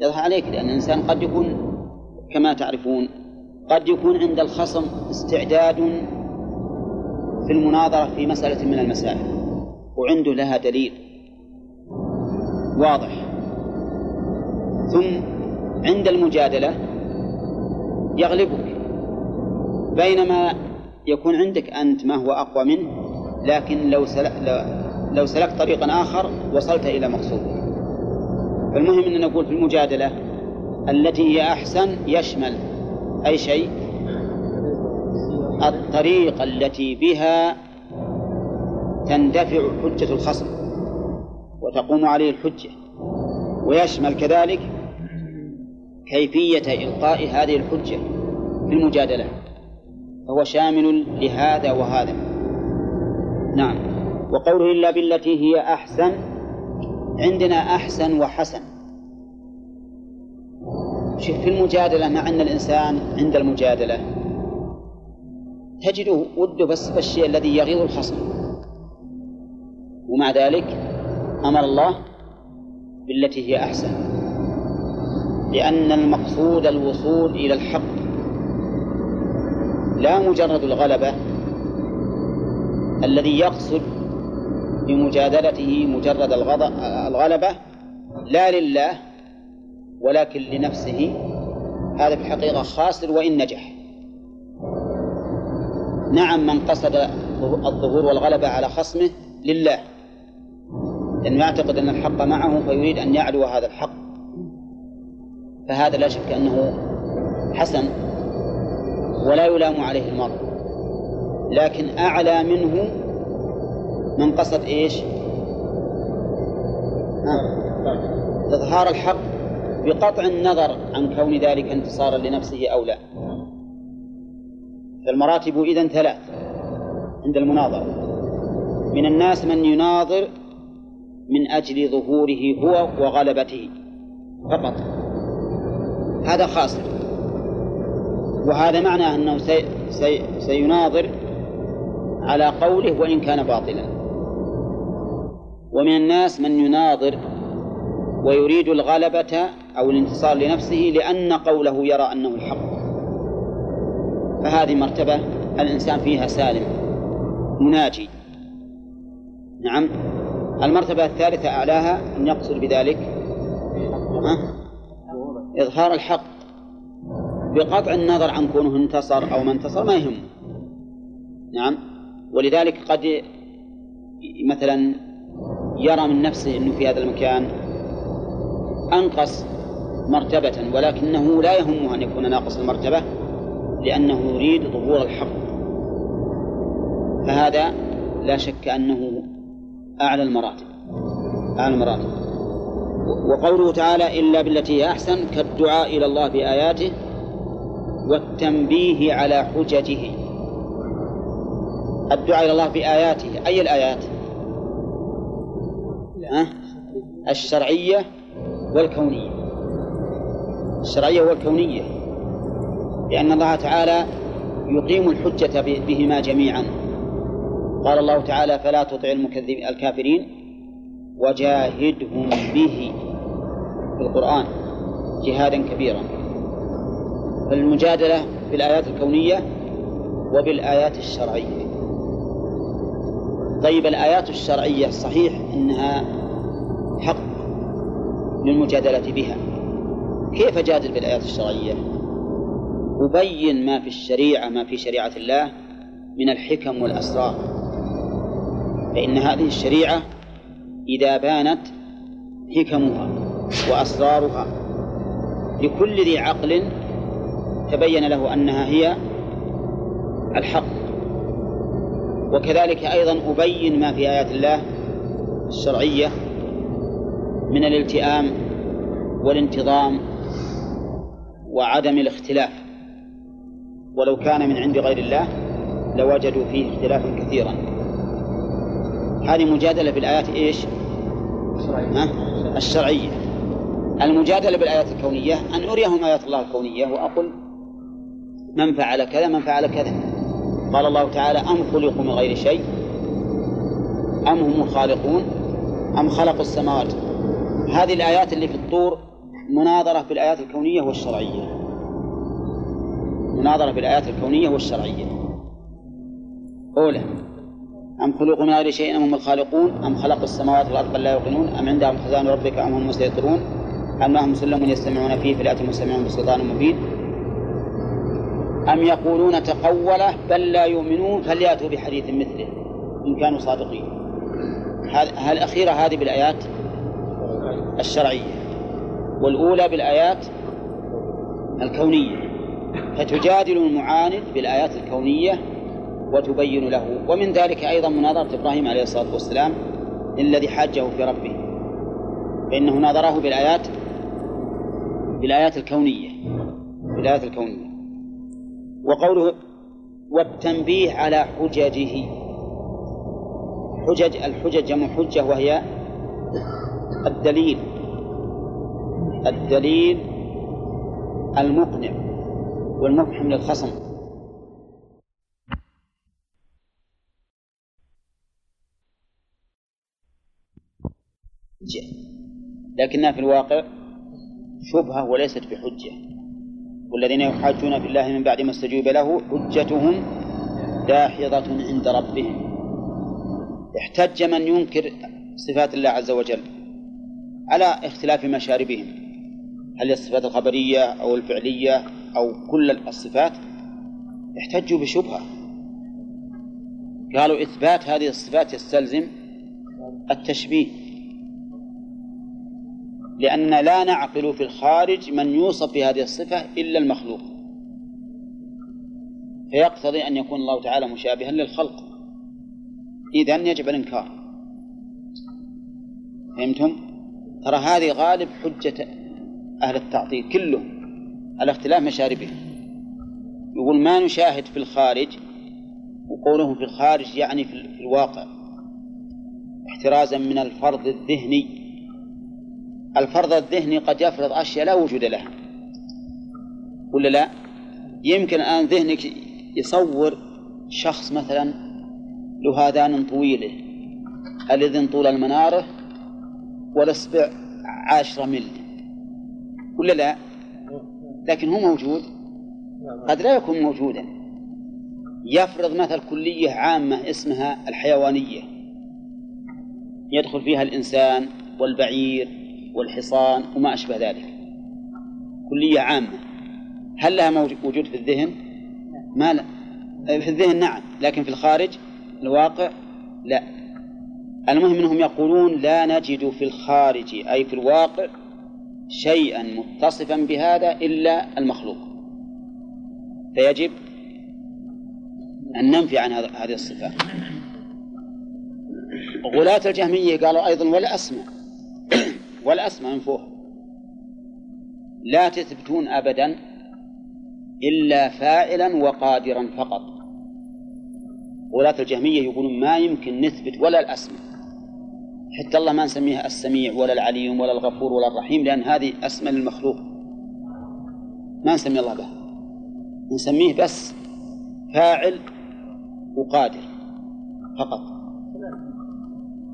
يظهر عليك لأن الإنسان قد يكون كما تعرفون قد يكون عند الخصم استعداد في المناظرة في مسألة من المسائل وعنده لها دليل واضح. ثم عند المجادلة يغلبك بينما يكون عندك أنت ما هو أقوى منه لكن لو سلك لو سلكت طريقا آخر وصلت إلى مقصودك فالمهم أن نقول في المجادلة التي هي أحسن يشمل أي شيء؟ الطريقة التي بها تندفع حجة الخصم وتقوم عليه الحجة ويشمل كذلك كيفية إلقاء هذه الحجة في المجادلة فهو شامل لهذا وهذا. نعم. وقوله إلا بالتي هي أحسن عندنا أحسن وحسن. شوف في المجادلة مع أن الإنسان عند المجادلة تجده وده بس بالشيء الذي يغيظ الخصم. ومع ذلك أمر الله بالتي هي أحسن. لأن المقصود الوصول إلى الحق. لا مجرد الغلبة الذي يقصد بمجادلته مجرد الغلبة لا لله ولكن لنفسه. هذا في الحقيقة خاسر وإن نجح. نعم من قصد الظهور والغلبة على خصمه لله لأنه يعتقد أن الحق معه فيريد أن يعلو هذا الحق. فهذا لا شك أنه حسن ولا يلام عليه المرء. لكن أعلى منه من قصد إيش إظهار الحق بقطع النظر عن كون ذلك انتصارا لنفسه أو لا. فالمراتب إذن ثلاث عند المناظرة. من الناس من يناظر من أجل ظهوره هو وغلبته فقط. هذا خاسر. وهذا معنى أنه سي سي سيناظر على قوله وإن كان باطلا. ومن الناس من يناظر ويريد الغلبة أو الانتصار لنفسه لأن قوله يرى أنه الحق. فهذه مرتبة الإنسان فيها سالم مناجي. نعم. المرتبة الثالثة أعلاها أن يقصد بذلك إظهار الحق. بقطع النظر عن كونه انتصر أو ما انتصر ما يهمه نعم. ولذلك قد مثلا يرى من نفسه أنه في هذا المكان أنقص مرتبة ولكنه لا يهمه أن يكون ناقص المرتبة لأنه يريد ظهور الحق. فهذا لا شك أنه أعلى المراتب أعلى المراتب. وقوله تعالى إلا بالتي هي أحسن كالدعاء إلى الله بآياته والتنبيه على حججه الدعاء إلى الله بآياته أي الآيات؟ الشرعية والكونية. الشرعية والكونية. لأن الله تعالى يقيم الحجة بهما جميعا. قال الله تعالى فلا تطع المكذبين الكافرين وجاهدهم به. في القرآن جهادا كبيرا. فالمجادلة بالآيات الكونية وبالآيات الشرعية. طيب الآيات الشرعية صحيح أنها حق للمجادلة بها. كيف جادل بالآيات الشرعية؟ أبين ما في الشريعة ما في شريعة الله من الحكم والأسرار. فإن هذه الشريعة إذا بانت حكمها وأسرارها لكل ذي عقل تبين له أنها هي الحق. وكذلك أيضا أبين ما في آيات الله الشرعية من الالتئام والانتظام وعدم الاختلاف. ولو كان من عند غير الله لوجدوا فيه اختلافا كثيرا. هذه مجادلة بالآيات إيش؟ ها؟ الشرعية. المجادلة بالآيات الكونية أن أريهم آيات الله الكونية وأقول من فعل كذا من فعل كذا. قال الله تعالى أم خلقوا من غير شيء؟ أم هم الخالقون أم خلقوا السماوات؟ هذه الآيات اللي في الطور مناظرة بالآيات الكونية والشرعية. مناظرة بالآيات الكونية والشرعية. أولى أم خلقوا من غير شيء أم هم الخالقون؟ أم خلقوا السماوات والأرض بل لا يوقنون؟ أم عندهم خزان ربك أم هم المسيطرون؟ أم لهم مسلم يستمعون فيه فليأتوا مسلمون بسلطان مبين؟ أم يقولون تقوله بل لا يؤمنون؟ فليأتوا بحديث مثله؟ إن كانوا صادقين. هذه الأخيرة هذه بالآيات؟ الشرعية والأولى بالآيات الكونية فتجادل المعاند بالآيات الكونية وتبين له ومن ذلك أيضا مناظرة إبراهيم عليه الصلاة والسلام الذي حاجة في ربه فإنه ناظره بالآيات بالآيات الكونية بالآيات الكونية. وقوله والتنبيه على حججه حجج الحجج جمع حجة وهي الدليل. الدليل المقنع والمفهم للخصم لكنها في الواقع شبهة وليست بحجة. والذين يحاجون في الله من بعد ما استجيب له حجتهم داحضة عند ربهم. احتج من ينكر صفات الله عز وجل. على اختلاف مشاربهم. هل الصفات الخبرية أو الفعلية أو كل الصفات؟ احتجوا بشبهة. قالوا إثبات هذه الصفات يستلزم التشبيه. لأن لا نعقل في الخارج من يوصف بهذه الصفة إلا المخلوق. فيقتضي أن يكون الله تعالى مشابها للخلق. إذا يجب الإنكار. فهمتم؟ ترى هذه غالب حجة أهل التعطيل كلهم على اختلاف مشاربهم. يقول ما نشاهد في الخارج وقوله في الخارج يعني في الواقع احترازا من الفرض الذهني. الفرض الذهني قد يفرض أشياء لا وجود لها. ولا لا؟ يمكن الآن ذهنك يصور شخص مثلا له آذان طويلة الإذن طول المنارة والإصبع عشرة مل ولا لا؟ لكن هو موجود؟ قد لا يكون موجودا. يفرض مثل كلية عامة اسمها الحيوانية. يدخل فيها الإنسان والبعير والحصان وما أشبه ذلك. كلية عامة. هل لها وجود في الذهن؟ ما لا. في الذهن نعم لكن في الخارج الواقع لا. المهم إنهم يقولون لا نجد في الخارج أي في الواقع شيئا متصفا بهذا إلا المخلوق. فيجب أن ننفي عن هذه الصفات غلاة الجهمية قالوا أيضا ولا أسمع ولا أسمع منفوها لا تثبتون أبدا إلا فاعلا وقادرا فقط. غلاة الجهمية يقولون ما يمكن نثبت ولا الأسماء حتى الله ما نسميها السميع ولا العليم ولا الغفور ولا الرحيم لأن هذه أسماء للمخلوق. ما نسمي الله بها. نسميه بس فاعل وقادر فقط.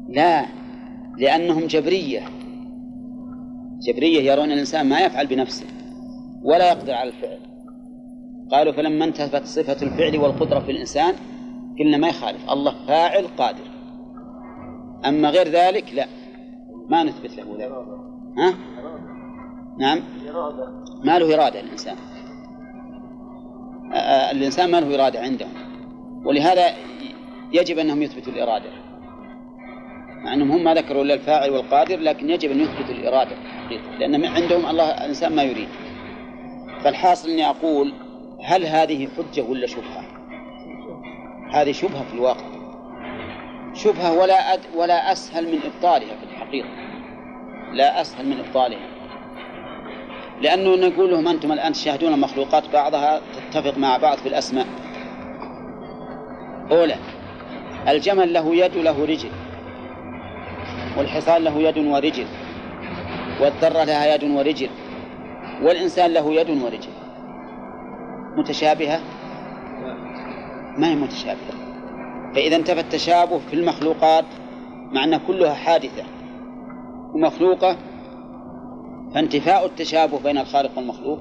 لا لأنهم جبرية. جبرية يرون الإنسان ما يفعل بنفسه ولا يقدر على الفعل. قالوا فلما انتفت صفة الفعل والقدرة في الإنسان قلنا ما يخالف الله فاعل قادر. أما غير ذلك لا. ما نثبت له. ذلك ها؟ نعم. ما له إرادة الإنسان. الإنسان ما له إرادة عندهم ولهذا يجب أنهم يثبتوا الإرادة. مع أنهم هم ما ذكروا إلا الفاعل والقادر لكن يجب أن يثبتوا الإرادة لأن عندهم الله الإنسان ما يريد. فالحاصل أني أقول هل هذه حجة ولا شبهة؟ هذه شبهة في الواقع. شبهة ولا أد ولا أسهل من إبطالها في الحقيقة. لا أسهل من إبطالها. لأنه نقول لهم أنتم الآن تشاهدون المخلوقات بعضها تتفق مع بعض في الأسماء. أولى الجمل له يد وله رجل والحصان له يد ورجل والذرة لها يد ورجل والإنسان له يد ورجل. متشابهة؟ ما هي متشابهة؟ فإذا انتفى التشابه في المخلوقات مع أن كلها حادثة ومخلوقة فانتفاء التشابه بين الخالق والمخلوق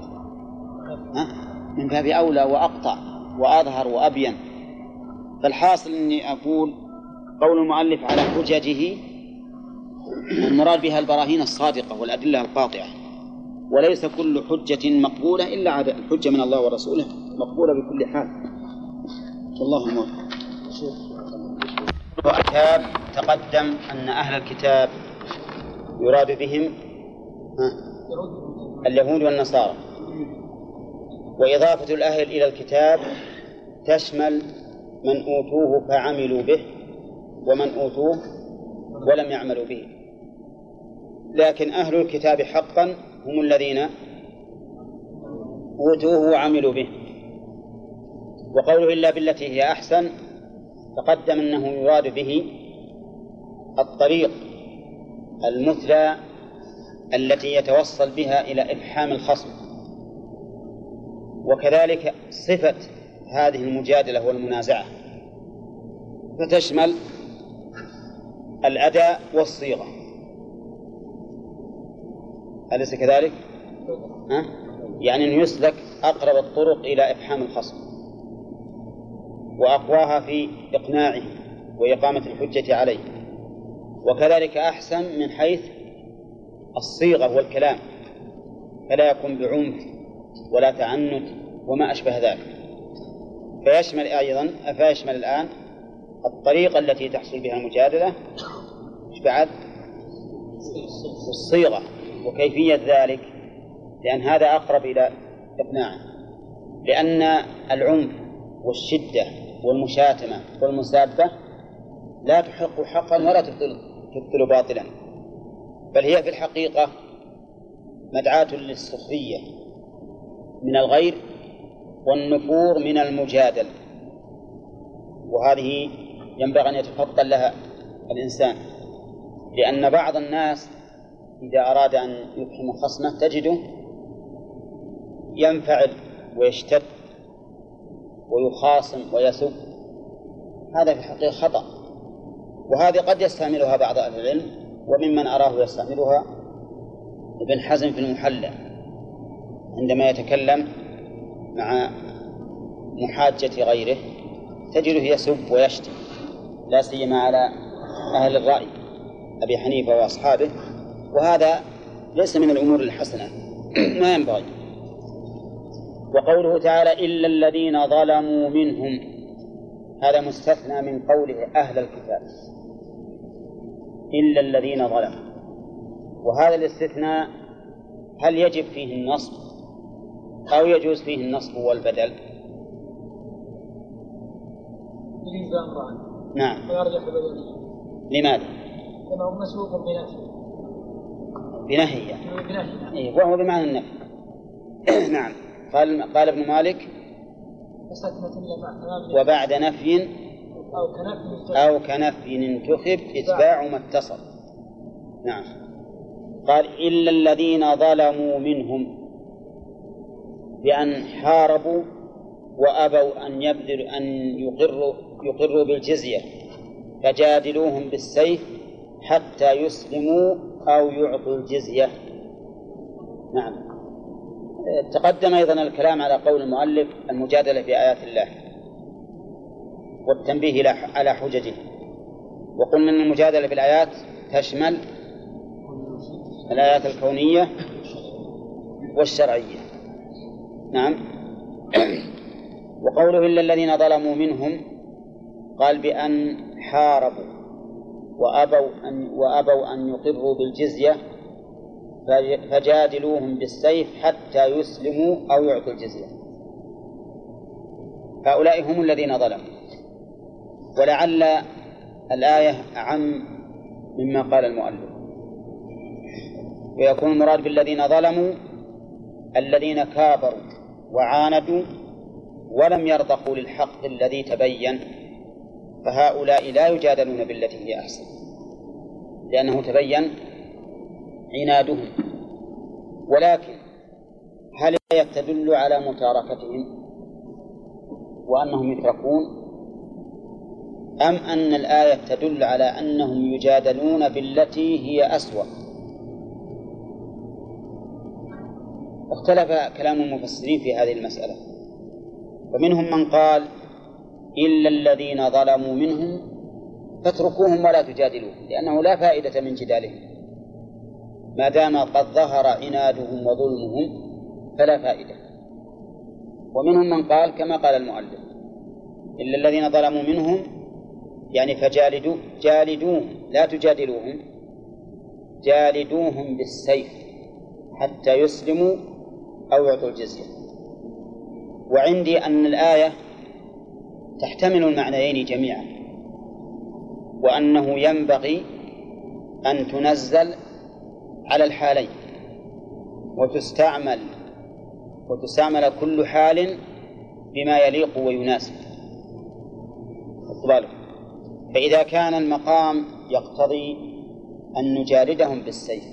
من باب أولى وأقطع وأظهر وأبين. فالحاصل أني أقول قول المؤلف على حججه المراد بها البراهين الصادقة والأدلة القاطعة. وليس كل حجة مقبولة إلا الحجة من الله ورسوله مقبولة بكل حال. والله موفق. الكتاب تقدم أن أهل الكتاب يراد بهم اليهود والنصارى. وإضافة الأهل إلى الكتاب تشمل من أوتوه فعملوا به ومن أوتوه ولم يعملوا به. لكن أهل الكتاب حقا هم الذين أوتوه وعملوا به. وقوله إلا بالتي هي أحسن تقدم أنه يراد به الطريق المثلى التي يتوصل بها إلى إفحام الخصم وكذلك صفة هذه المجادلة والمنازعة فتشمل الأداء والصيغة أليس كذلك؟ ها؟ يعني أن يسلك أقرب الطرق إلى إفحام الخصم وأقواها في إقناعه وإقامة الحجة عليه. وكذلك أحسن من حيث الصيغة والكلام فلا يكون بعنف ولا تعنت وما أشبه ذلك. فيشمل أيضا فيشمل الآن الطريقة التي تحصل بها المجادلة. بعد؟ الصيغة. وكيفية ذلك؟ لأن هذا أقرب إلى إقناعه. لأن العنف والشدة والمشاتمة والمسابة لا تحق حقا ولا تبطل تبطل باطلا. بل هي في الحقيقة مدعاة للسخرية من الغير والنفور من المجادل. وهذه ينبغي أن يتفطن لها الإنسان لأن بعض الناس إذا أراد أن يفهم خصمه تجده ينفعل ويشتد. ويخاصم ويسب هذا في الحقيقة خطأ. وهذه قد يستعملها بعض أهل العلم وممن أراه يستعملها ابن حزم في المحلى عندما يتكلم مع محاجة غيره تجده يسب ويشتم لا سيما على أهل الرأي أبي حنيفة وأصحابه وهذا ليس من الأمور الحسنة ما ينبغي. وقوله تعالى إلا الذين ظلموا منهم. هذا مستثنى من قوله أهل الكتاب. إلا الذين ظلموا. وهذا الاستثناء هل يجب فيه النصب؟ أو يجوز فيه النصب والبدل؟ نعم. ويرجح لماذا؟ لأنه مسبوق بنفي بنهي يعني بنهي إيه وهو بمعنى النفي. نعم. قال قال ابن مالك وبعد نفي أو كنفي انتخب إتباع ما اتصل. نعم. قال إلا الذين ظلموا منهم بأن حاربوا وأبوا أن يبذلوا أن يقروا يقروا بالجزية فجادلوهم بالسيف حتى يسلموا أو يعطوا الجزية. نعم. تقدم أيضا الكلام على قول المؤلف المجادلة في آيات الله والتنبيه على حججه. وقلنا أن المجادلة في الآيات تشمل الآيات الكونية والشرعية. نعم. وقوله إلا الذين ظلموا منهم قال بأن حاربوا وأبوا أن وأبوا أن يقروا بالجزية فجادلوهم بالسيف حتى يسلموا أو يعطوا الجزية. هؤلاء هم الذين ظلموا. ولعل الآية أعم مما قال المؤلف. ويكون المراد بالذين ظلموا الذين كابروا وعاندوا ولم يرضخوا للحق الذي تبين فهؤلاء لا يجادلون بالتي هي أحسن لأنه تبين عنادهم. ولكن هل الآية تدل على متاركتهم وأنهم يتركون؟ أم أن الآية تدل على أنهم يجادلون بالتي هي أسوأ؟ اختلف كلام المفسرين في هذه المسألة. فمنهم من قال إلا الذين ظلموا منهم فاتركوهم ولا تجادلوهم لأنه لا فائدة من جدالهم. ما دام قد ظهر عنادهم وظلمهم فلا فائدة. ومنهم من قال كما قال المؤلف إلا الذين ظلموا منهم يعني فجالدوا جالدوهم لا تجادلوهم جالدوهم بالسيف حتى يسلموا أو يعطوا الجزية. وعندي أن الآية تحتمل المعنيين جميعا وأنه ينبغي أن تنزل على الحالين وتستعمل وتستعمل كل حال بما يليق ويناسب. اقباله فإذا كان المقام يقتضي أن نجالدهم بالسيف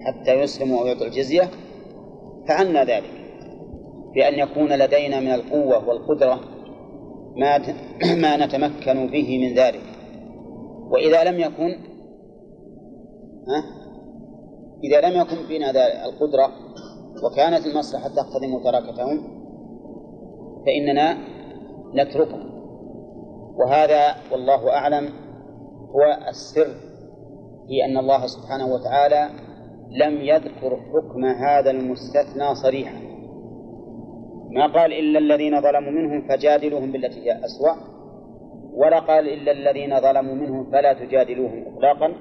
حتى يسلموا أو يعطوا الجزية فعنا ذلك. بأن يكون لدينا من القوة والقدرة ما ما نتمكن به من ذلك. وإذا لم يكن ها؟ إذا لم يكن فينا القدرة وكانت المصلحة تقتضي متاركتهم فإننا نتركهم. وهذا والله أعلم هو السر في أن الله سبحانه وتعالى لم يذكر حكم هذا المستثنى صريحا. ما قال إلا الذين ظلموا منهم فجادلوهم بالتي هي أسوأ ولا قال إلا الذين ظلموا منهم فلا تجادلوهم إطلاقا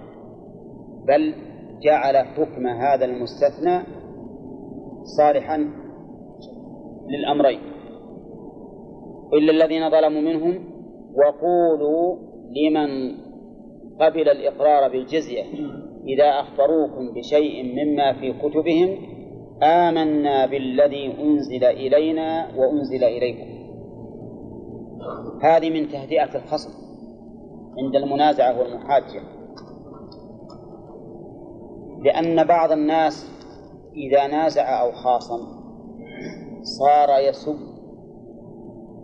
بل جعل حكم هذا المستثنى صالحا للأمرين. إلا الذين ظلموا منهم وقولوا لمن قبل الإقرار بالجزية إذا أخبروكم بشيء مما في كتبهم آمنا بالذي أنزل إلينا وأنزل إليكم. هذه من تهدئة الخصم عند المنازعة والمحاجة. لأن بعض الناس إذا نازع أو خاصم صار يسب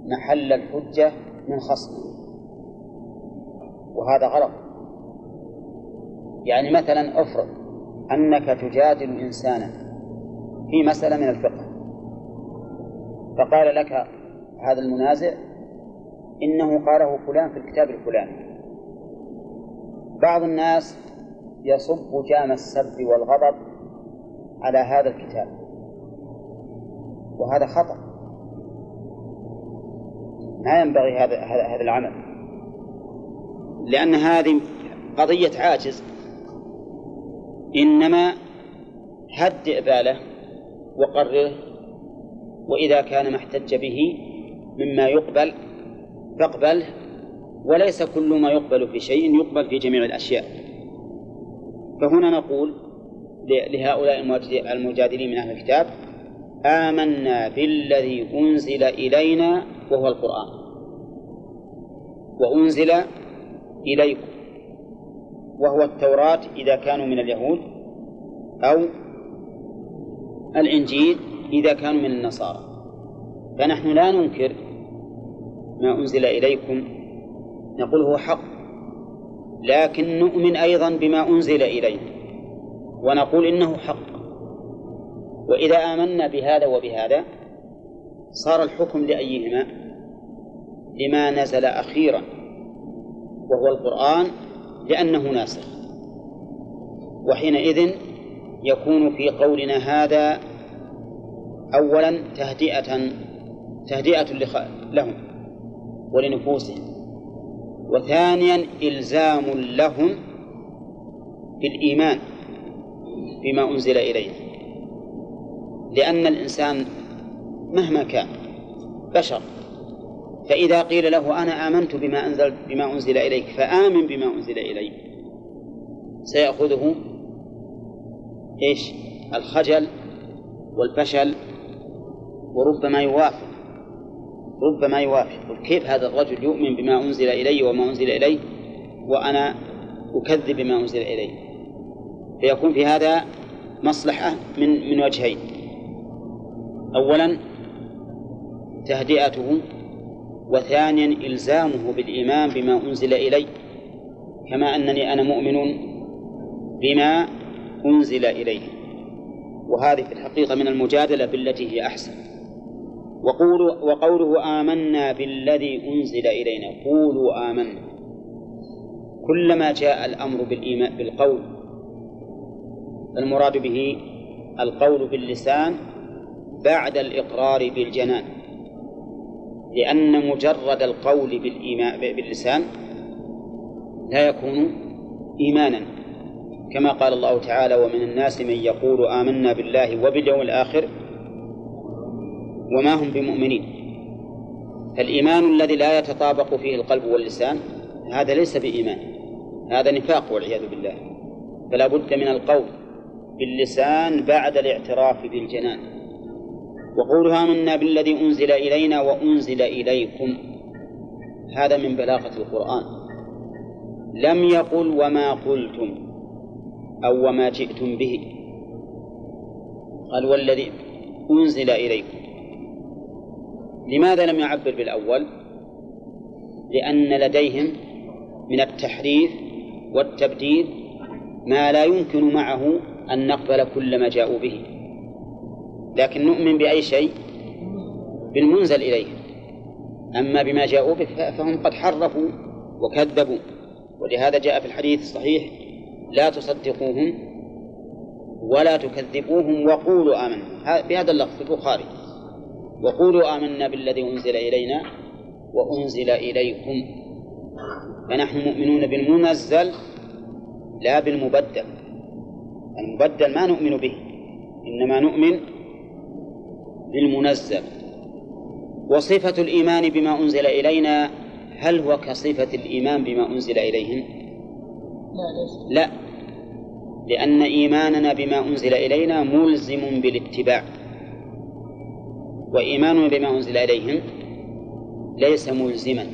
محل الحجة من خصمه. وهذا غلط. يعني مثلا افرض أنك تجادل إنسانا في مسألة من الفقه. فقال لك هذا المنازع إنه قاله فلان في الكتاب الفلاني. بعض الناس يصب جام السب والغضب على هذا الكتاب. وهذا خطأ. ما ينبغي هذا هذا العمل. لأن هذه قضية عاجز. إنما هدئ باله وقرره وإذا كان ما احتج به مما يقبل فاقبله. وليس كل ما يقبل في شيء يقبل في جميع الأشياء. فهنا نقول لهؤلاء المجادلين من أهل الكتاب آمنا بالذي أنزل إلينا وهو القرآن. وأنزل إليكم. وهو التوراة إذا كانوا من اليهود أو الإنجيل إذا كانوا من النصارى. فنحن لا ننكر ما أنزل إليكم. نقول هو حق. لكن نؤمن أيضا بما أنزل إلينا ونقول إنه حق. وإذا آمنا بهذا وبهذا صار الحكم لأيهما؟ لما نزل أخيرا وهو القرآن لأنه ناسخ وحينئذ يكون في قولنا هذا أولا تهدئة تهدئة لهم ولنفوسهم. وثانيا إلزام لهم بالإيمان بما أنزل إلينا. لأن الإنسان مهما كان بشر فإذا قيل له أنا آمنت بما أنزل بما أنزل إليك فآمن بما أنزل إليك سيأخذه إيش؟ الخجل والفشل وربما يوافق. ربما يوافق. كيف هذا الرجل يؤمن بما أنزل إلي وما أنزل إليه وأنا أكذب بما أنزل إلي فيكون في هذا مصلحة من من وجهين. أولا تهدئته وثانيا إلزامه بالإيمان بما أنزل إلي كما أنني أنا مؤمن بما أنزل إليه. وهذه في الحقيقة من المجادلة بالتي هي أحسن. وقولوا وقوله آمنا بالذي أنزل إلينا. قولوا آمنا. كلما جاء الأمر بالإيمان بالقول. المراد به القول باللسان بعد الإقرار بالجنان. لأن مجرد القول بالإيمان باللسان لا يكون إيمانا. كما قال الله تعالى ومن الناس من يقول آمنا بالله وباليوم الآخر وما هم بمؤمنين. فالإيمان الذي لا يتطابق فيه القلب واللسان هذا ليس بإيمان هذا نفاق والعياذ بالله. فلا بد من القول باللسان بعد الاعتراف بالجنان. وقولها منا بالذي أنزل إلينا وأنزل إليكم. هذا من بلاغة القرآن. لم يقل وما قلتم أو وما جئتم به. قال والذي أنزل إليكم. لماذا لم يعبر بالأول؟ لأن لديهم من التحريف والتبديل ما لا يمكن معه أن نقبل كل ما جاءوا به. لكن نؤمن بأي شيء؟ بالمنزل إليه. أما بما جاءوا به فهم قد حرفوا وكذبوا. ولهذا جاء في الحديث الصحيح لا تصدقوهم ولا تكذبوهم وقولوا آمنا بهذا اللفظ البخاري. وقولوا آمنا بالذي أنزل إلينا وأنزل إليكم. فنحن مؤمنون بالمنزل لا بالمبدل. المبدل ما نؤمن به إنما نؤمن بالمنزل. وصفة الإيمان بما أنزل إلينا هل هو كصفة الإيمان بما أنزل إليهم؟ لا لا. لأن إيماننا بما أنزل إلينا ملزم بالاتباع. وإيماننا بما أنزل إليهم ليس ملزما.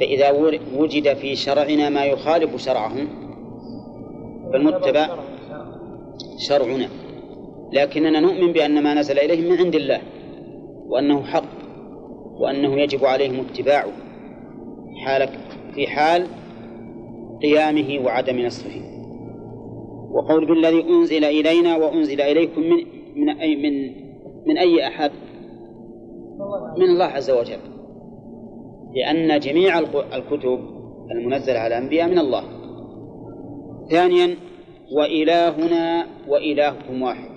فإذا وجد في شرعنا ما يخالف شرعهم فالمتبع شرعنا. لكننا نؤمن بأن ما نزل إليهم من عند الله وأنه حق وأنه يجب عليهم اتباعه حال في حال قيامه وعدم نصره. وقول بالذي أنزل إلينا وأنزل إليكم من من أي من من أي أحد؟ من الله عز وجل. لأن جميع الكتب المنزلة على الأنبياء من الله. ثانيا وإلهنا وإلهكم واحد.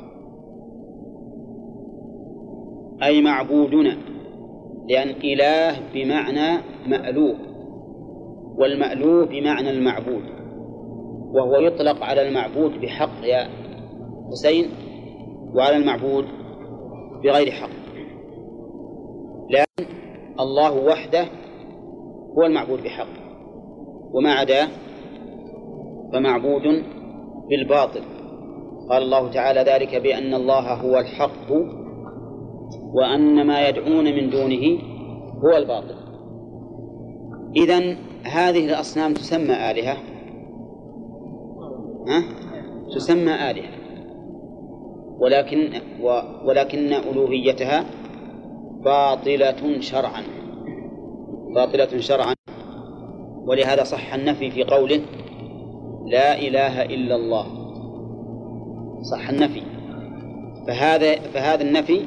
أي معبودنا. لأن إله بمعنى مألوه والمألوه بمعنى المعبود. وهو يطلق على المعبود بحق يا حسين وعلى المعبود بغير حق. لأن الله وحده هو المعبود بحق. وما عداه فمعبود بالباطل. قال الله تعالى ذلك بأن الله هو الحق وأن ما يدعون من دونه هو الباطل. إذن هذه الأصنام تسمى آلهة. ها؟ تسمى آلهة. ولكن ولكن ألوهيتها باطلة شرعا. باطلة شرعا. ولهذا صح النفي في قوله لا إله إلا الله. صح النفي. فهذا فهذا النفي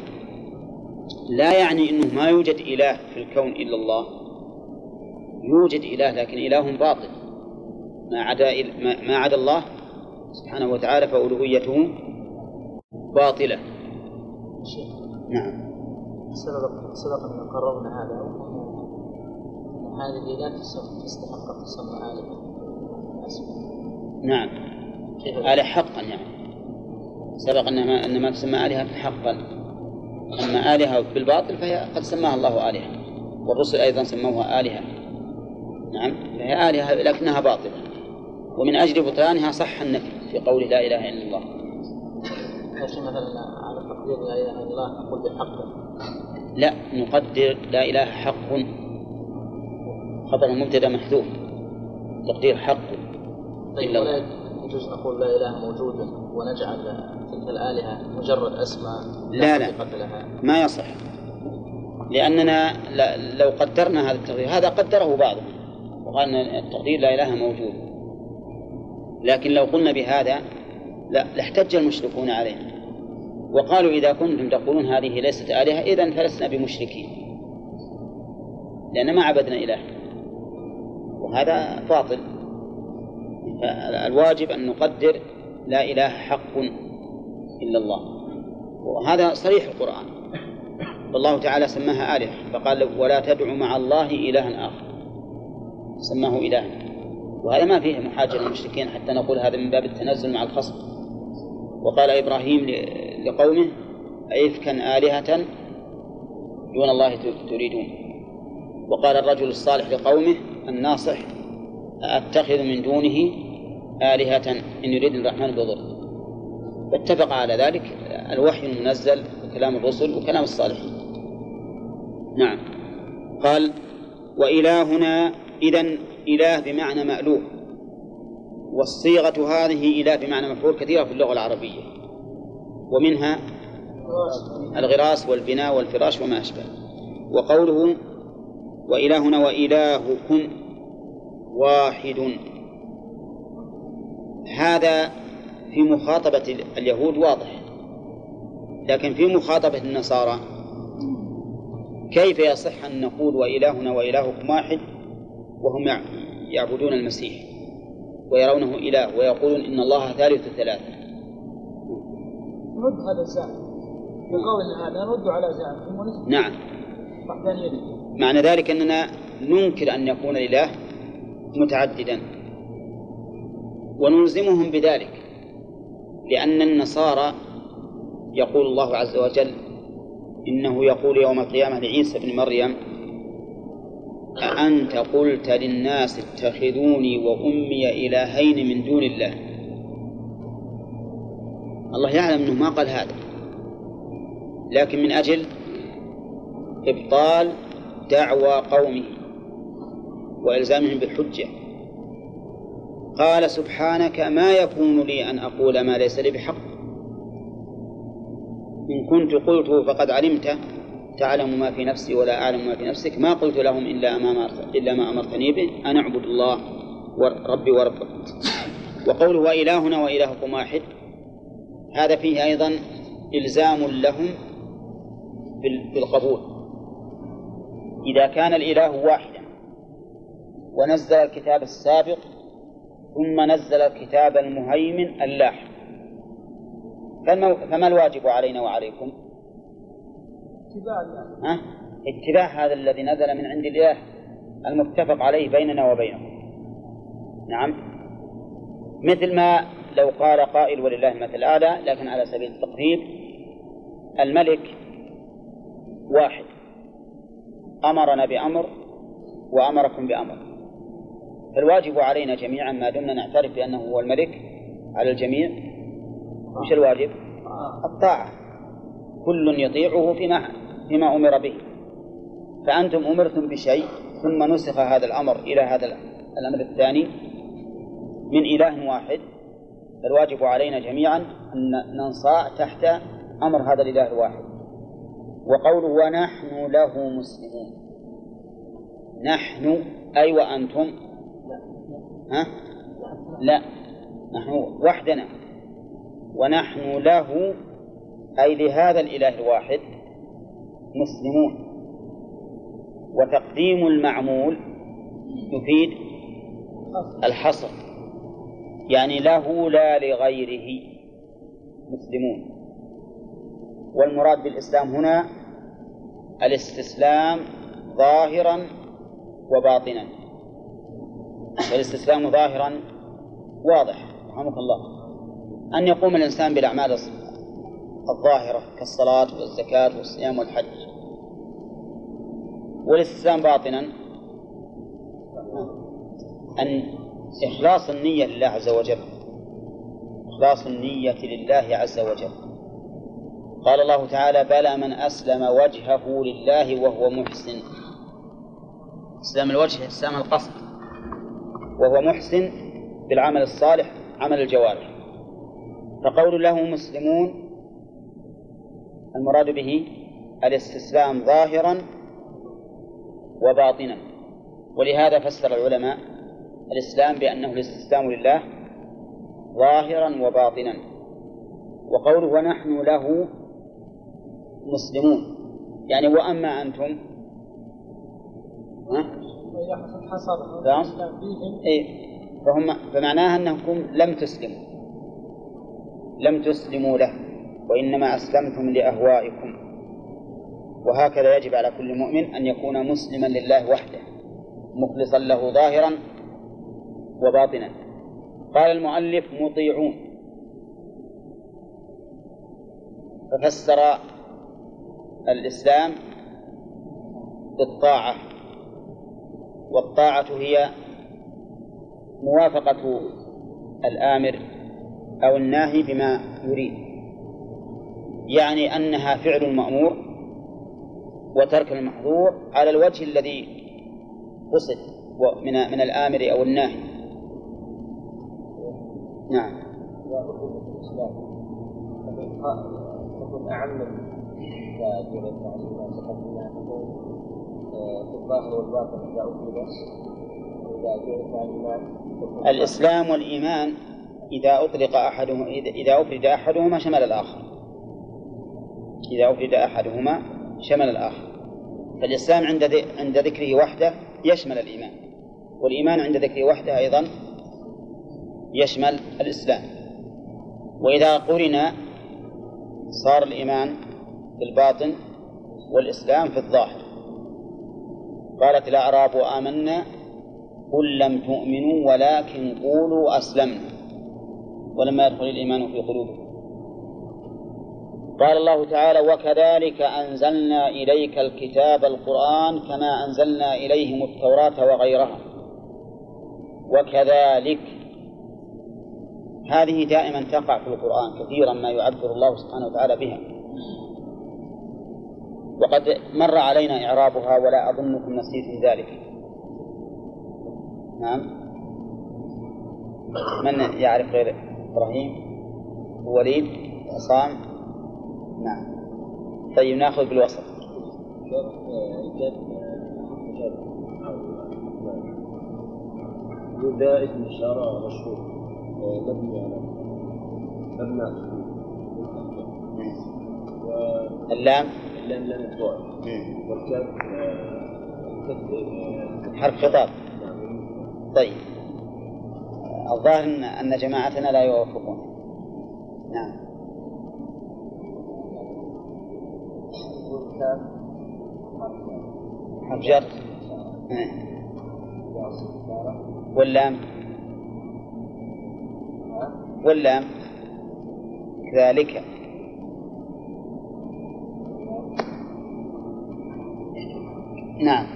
لا يعني أنه ما يوجد إله في الكون إلا الله. يوجد إله لكن إله باطل. ما عدا ما عدا الله سبحانه وتعالى فألوهيته باطلة. نعم. سبق سبق أن قررنا هذا هذه لا تستحق تسمى آلهة نعم. آلهة حقا يعني سبق أنها أنما تسمى آلهة حقا. أما آلهة بالباطل فهي قد سماها الله آلهة والرسل أيضا سموها آلهة. نعم. فهي آلهة لكنها باطلة. ومن أجل بطلانها صح النفي في قوله لا إله إلا الله. لكن مثلا على تقدير لا إله إلا الله نقول بحق لا نقدر لا إله حق. خبر المبتدأ محذوف. تقدير حق. طيب إلا ولا يجوز نقول لا إله موجود ونجعل تلك الآلهة مجرد أسماء لا، لا. حقيقة لها؟ ما يصح. لأننا لو قدرنا هذا التقدير هذا قدره بعضهم. وقال أن التقدير لا إله موجود. لكن لو قلنا بهذا لا لاحتج المشركون علينا وقالوا إذا كنتم تقولون هذه ليست آلهة إذا فلسنا بمشركين. لأن ما عبدنا إله. وهذا باطل. فالواجب أن نقدر لا إله حق إلا الله. وهذا صريح القرآن. والله تعالى سماها آلهة. فقال ولا تدع مع الله إلها آخر. سماه إلها وهذا ما فيه محاجة للمشركين حتى نقول هذا من باب التنزل مع الخصم. وقال إبراهيم لقومه أئفكا آلهة دون الله تريدون. وقال الرجل الصالح لقومه الناصح أتخذ من دونه آلهة إن يريد الرحمن بضر. فاتفق على ذلك الوحي المنزل وكلام الرسل وكلام الصالحين. نعم. قال وإلهنا إذا إله بمعنى مألوه. والصيغة هذه إله بمعنى مفعول كثيرة في اللغة العربية. ومنها الغراس والبناء والفراش وما أشبه. وقوله وإلهنا وإلهكم واحد. هذا في مخاطبة اليهود واضح. لكن في مخاطبة النصارى كيف يصح أن نقول وإلهنا وإلهكم واحد وهم يع- يعبدون المسيح؟ ويرونه إله ويقولون إن الله ثالث ثلاثة. نرد هذا الزعم. بقولنا هذا نرد على زعمهم نعم. معنى ذلك أننا ننكر أن يكون الإله متعددا. ونلزمهم بذلك. لأن النصارى يقول الله عز وجل إنه يقول يوم القيامة لعيسى بن مريم أأنت قلت للناس اتخذوني وأمي إلهين من دون الله؟ الله يعلم أنه ما قال هذا. لكن من أجل إبطال دعوى قومه وإلزامهم بالحجة. قال سبحانك ما يكون لي أن أقول ما ليس لي بحق. إن كنت قلته فقد علمته تعلم ما في نفسي ولا أعلم ما في نفسك ما قلت لهم إلا ما إلا ما أمرتني به أن أعبد الله ربي وربكم وقوله وإلهنا وإلهكم واحد هذا فيه أيضا إلزام لهم بال- بالقبول إذا كان الإله واحدا ونزل الكتاب السابق ثم نزل الكتاب المهيمن اللاحق. فما الواجب علينا وعليكم؟ اتباع ها؟ اتباع هذا الذي نزل من عند الله المتفق عليه بيننا وبينكم نعم. مثل ما لو قال قائل ولله المثل الأعلى لكن على سبيل التقريب الملك واحد. أمرنا بأمر وأمركم بأمر. فالواجب علينا جميعا ما دمنا نعترف بأنه هو الملك على الجميع. وش الواجب؟ الطاعة. كل يطيعه فيما فيما أمر به. فأنتم أمرتم بشيء ثم نسخ هذا الأمر إلى هذا الأمر الثاني من إله واحد. فالواجب علينا جميعا أن ننصاع تحت أمر هذا الإله الواحد. وقوله ونحن له مسلمون. نحن أي وأنتم؟ ها؟ لا نحن وحدنا. ونحن له أي لهذا الإله الواحد مسلمون. وتقديم المعمول يفيد الحصر. يعني له لا لغيره مسلمون. والمراد بالإسلام هنا الاستسلام ظاهرا وباطنا. والاستسلام ظاهرا واضح رحمك الله. أن يقوم الإنسان بالأعمال الظاهرة كالصلاة والزكاة والصيام والحج. والإستسلام باطنا. أن إخلاص النية لله عز وجل. إخلاص النية لله عز وجل. قال الله تعالى بلى من أسلم وجهه لله وهو محسن. إسلام الوجه إسلام القصد. وهو محسن بالعمل الصالح عمل الجوارح. فقول له مسلمون المراد به الاستسلام ظاهرا وباطنا. ولهذا فسر العلماء الإسلام بأنه الاستسلام لله ظاهرا وباطنا. وقوله ونحن له مسلمون يعني وأما أنتم؟ ها؟ نعم. إيه. فهم فمعناها أنكم لم تسلموا. لم تسلموا له. وإنما أسلمتم لأهوائكم. وهكذا يجب على كل مؤمن أن يكون مسلما لله وحده مخلصا له ظاهرا وباطنا. قال المؤلف مطيعون. ففسر الإسلام بالطاعة والطاعة هي موافقة الآمر أو الناهي بما يريد. يعني أنها فعل المأمور وترك المحظور على الوجه الذي قصد من من الآمر أو الناهي. نعم. أعم إذا في الظاهر والباطن إذا الإسلام والإيمان إذا أطلق أحدهما إذا أفرد أحدهما شمل الآخر. إذا أفرد أحدهما شمل الآخر. فالإسلام عند عند ذكره وحده يشمل الإيمان والإيمان عند ذكره وحده أيضا يشمل الإسلام. وإذا قرن صار الإيمان في الباطن والإسلام في الظاهر. قالت الأعراب آمنا قل لم تؤمنوا ولكن قولوا أسلمنا. ولما يدخل الإيمان في قلوبكم. قال الله تعالى وكذلك أنزلنا إليك الكتاب القرآن كما أنزلنا إليهم التوراة وغيرها. وكذلك هذه دائما تقع في القرآن كثيرا ما يعبر الله سبحانه وتعالى بها. وقد مر علينا إعرابها ولا أظنكم نسيتم ذلك. نعم. من يعرف غير إبراهيم؟ وليد؟ عصام؟ نعم. طيب ناخذ بالوسط. إذا اسم إشارة مشهور مبني على مبنى. اللام؟ واللام لام الفعل والكاف حرف خطاب. طيب. الظاهر ان أن جماعتنا لا يوافقون. نعم. جر. واللام واللام ذلك نعم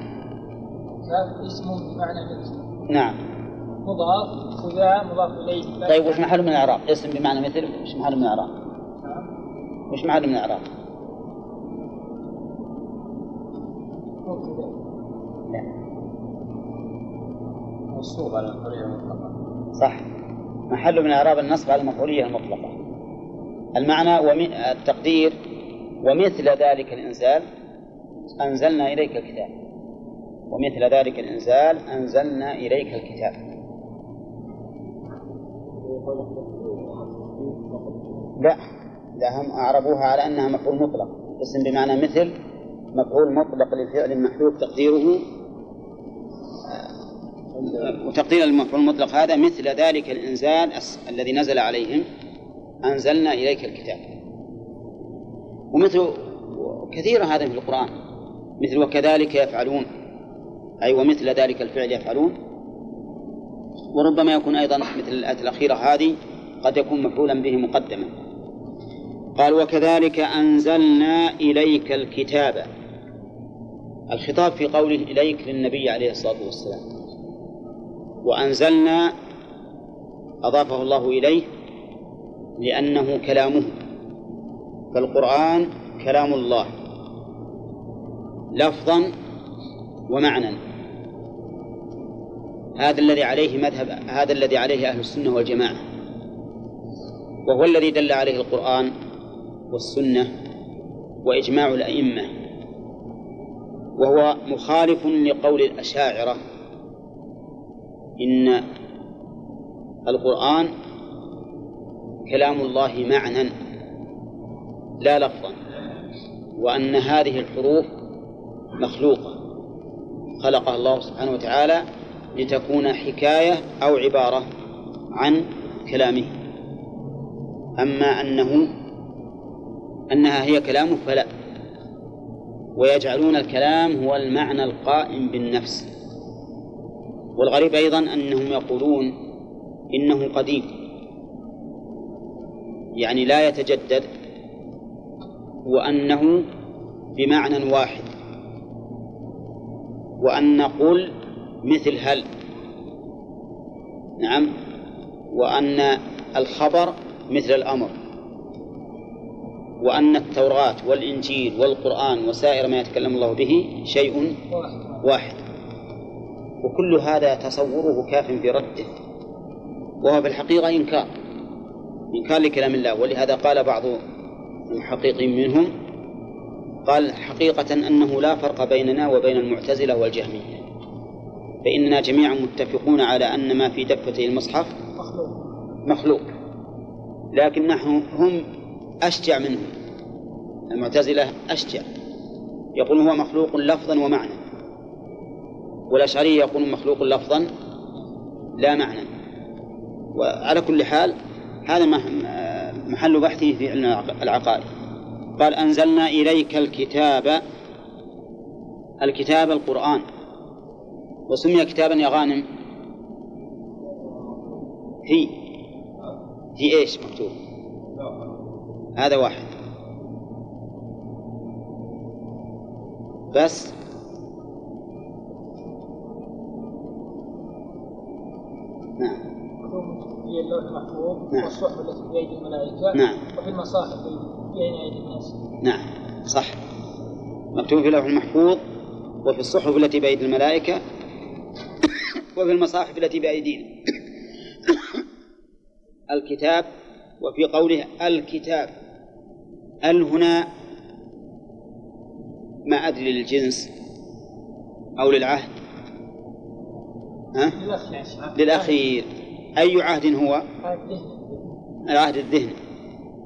اسم بمعنى مثل نعم مضاف وذا مضاف إليه طيب وش محل من الإعراب؟ اسم بمعنى مثل وش محل من الإعراب؟ وش محل من الإعراب؟ منصوب على القرية المطلقة. صح. محل من إعراب النصب على المفعولية المطلقة. المعنى وم... التقدير ومثل ذلك الإنزال أنزلنا إليك الكتاب. ومثل ذلك الإنزال أنزلنا إليك الكتاب. لا لا هم أعربوها على أنها مفعول مطلق. اسم بمعنى مثل مفعول مطلق للفعل محذوف تقديره وتقدير المفعول المطلق هذا مثل ذلك الإنزال الذي نزل عليهم. أنزلنا إليك الكتاب. ومثل كثير هذا في القرآن. مثل وكذلك يفعلون. أي ومثل ذلك الفعل يفعلون. وربما يكون أيضا مثل الآية الأخيرة هذه قد يكون مفعولا به مقدما. قال وكذلك أنزلنا إليك الكتاب. الخطاب في قوله إليك للنبي عليه الصلاة والسلام. وأنزلنا أضافه الله إليه لأنه كلامه فالقرآن كلام الله لفظا ومعنى هذا الذي عليه مذهب هذا الذي عليه أهل السنة والجماعة وهو الذي دل عليه القرآن والسنة وإجماع الأئمة وهو مخالف لقول الأشاعرة. إن القرآن كلام الله معنى لا لفظا وأن هذه الحروف مخلوقة. خلقها الله سبحانه وتعالى لتكون حكاية أو عبارة عن كلامه. أما أنه أنها هي كلامه فلا. ويجعلون الكلام هو المعنى القائم بالنفس. والغريب أيضا أنهم يقولون إنه قديم. يعني لا يتجدد وأنه بمعنى واحد. وأن قل مثل هل. نعم. وأن الخبر مثل الأمر. وأن التوراة والإنجيل والقرآن وسائر ما يتكلم الله به شيء واحد. وكل هذا تصوره كاف في رده. وهو في الحقيقة إنكار. إنكار لكلام الله. ولهذا قال بعض المحققين منهم قال حقيقة أنه لا فرق بيننا وبين المعتزلة والجهمية. فإننا جميعا متفقون على أن ما في دفتي المصحف مخلوق. لكن نحن هم أشجع منهم المعتزلة أشجع. يقول هو مخلوق لفظا ومعنى. والأشعرية يقولون مخلوق لفظا لا معنى. وعلى كل حال هذا محل بحثه في علم العقائد. قال أنزلنا إليك الكتاب الكتاب القرآن. وسمي كتابا يا غانم. في في إيش مكتوب. هذا واحد. بس نعم. في اللوح المحفوظ نعم. والصحف التي بأيدي الملائكة نعم. وفي المصاحف بين أيدي الناس. نعم. صح. مكتوب في اللوح المحفوظ وفي الصحف التي بأيدي الملائكة وفي المصاحف التي بأيدينا. الكتاب وفي قوله الكتاب. ال هنا ما أدري للجنس أو للعهد. ها؟ للأخير أي عهد هو العهد الذهني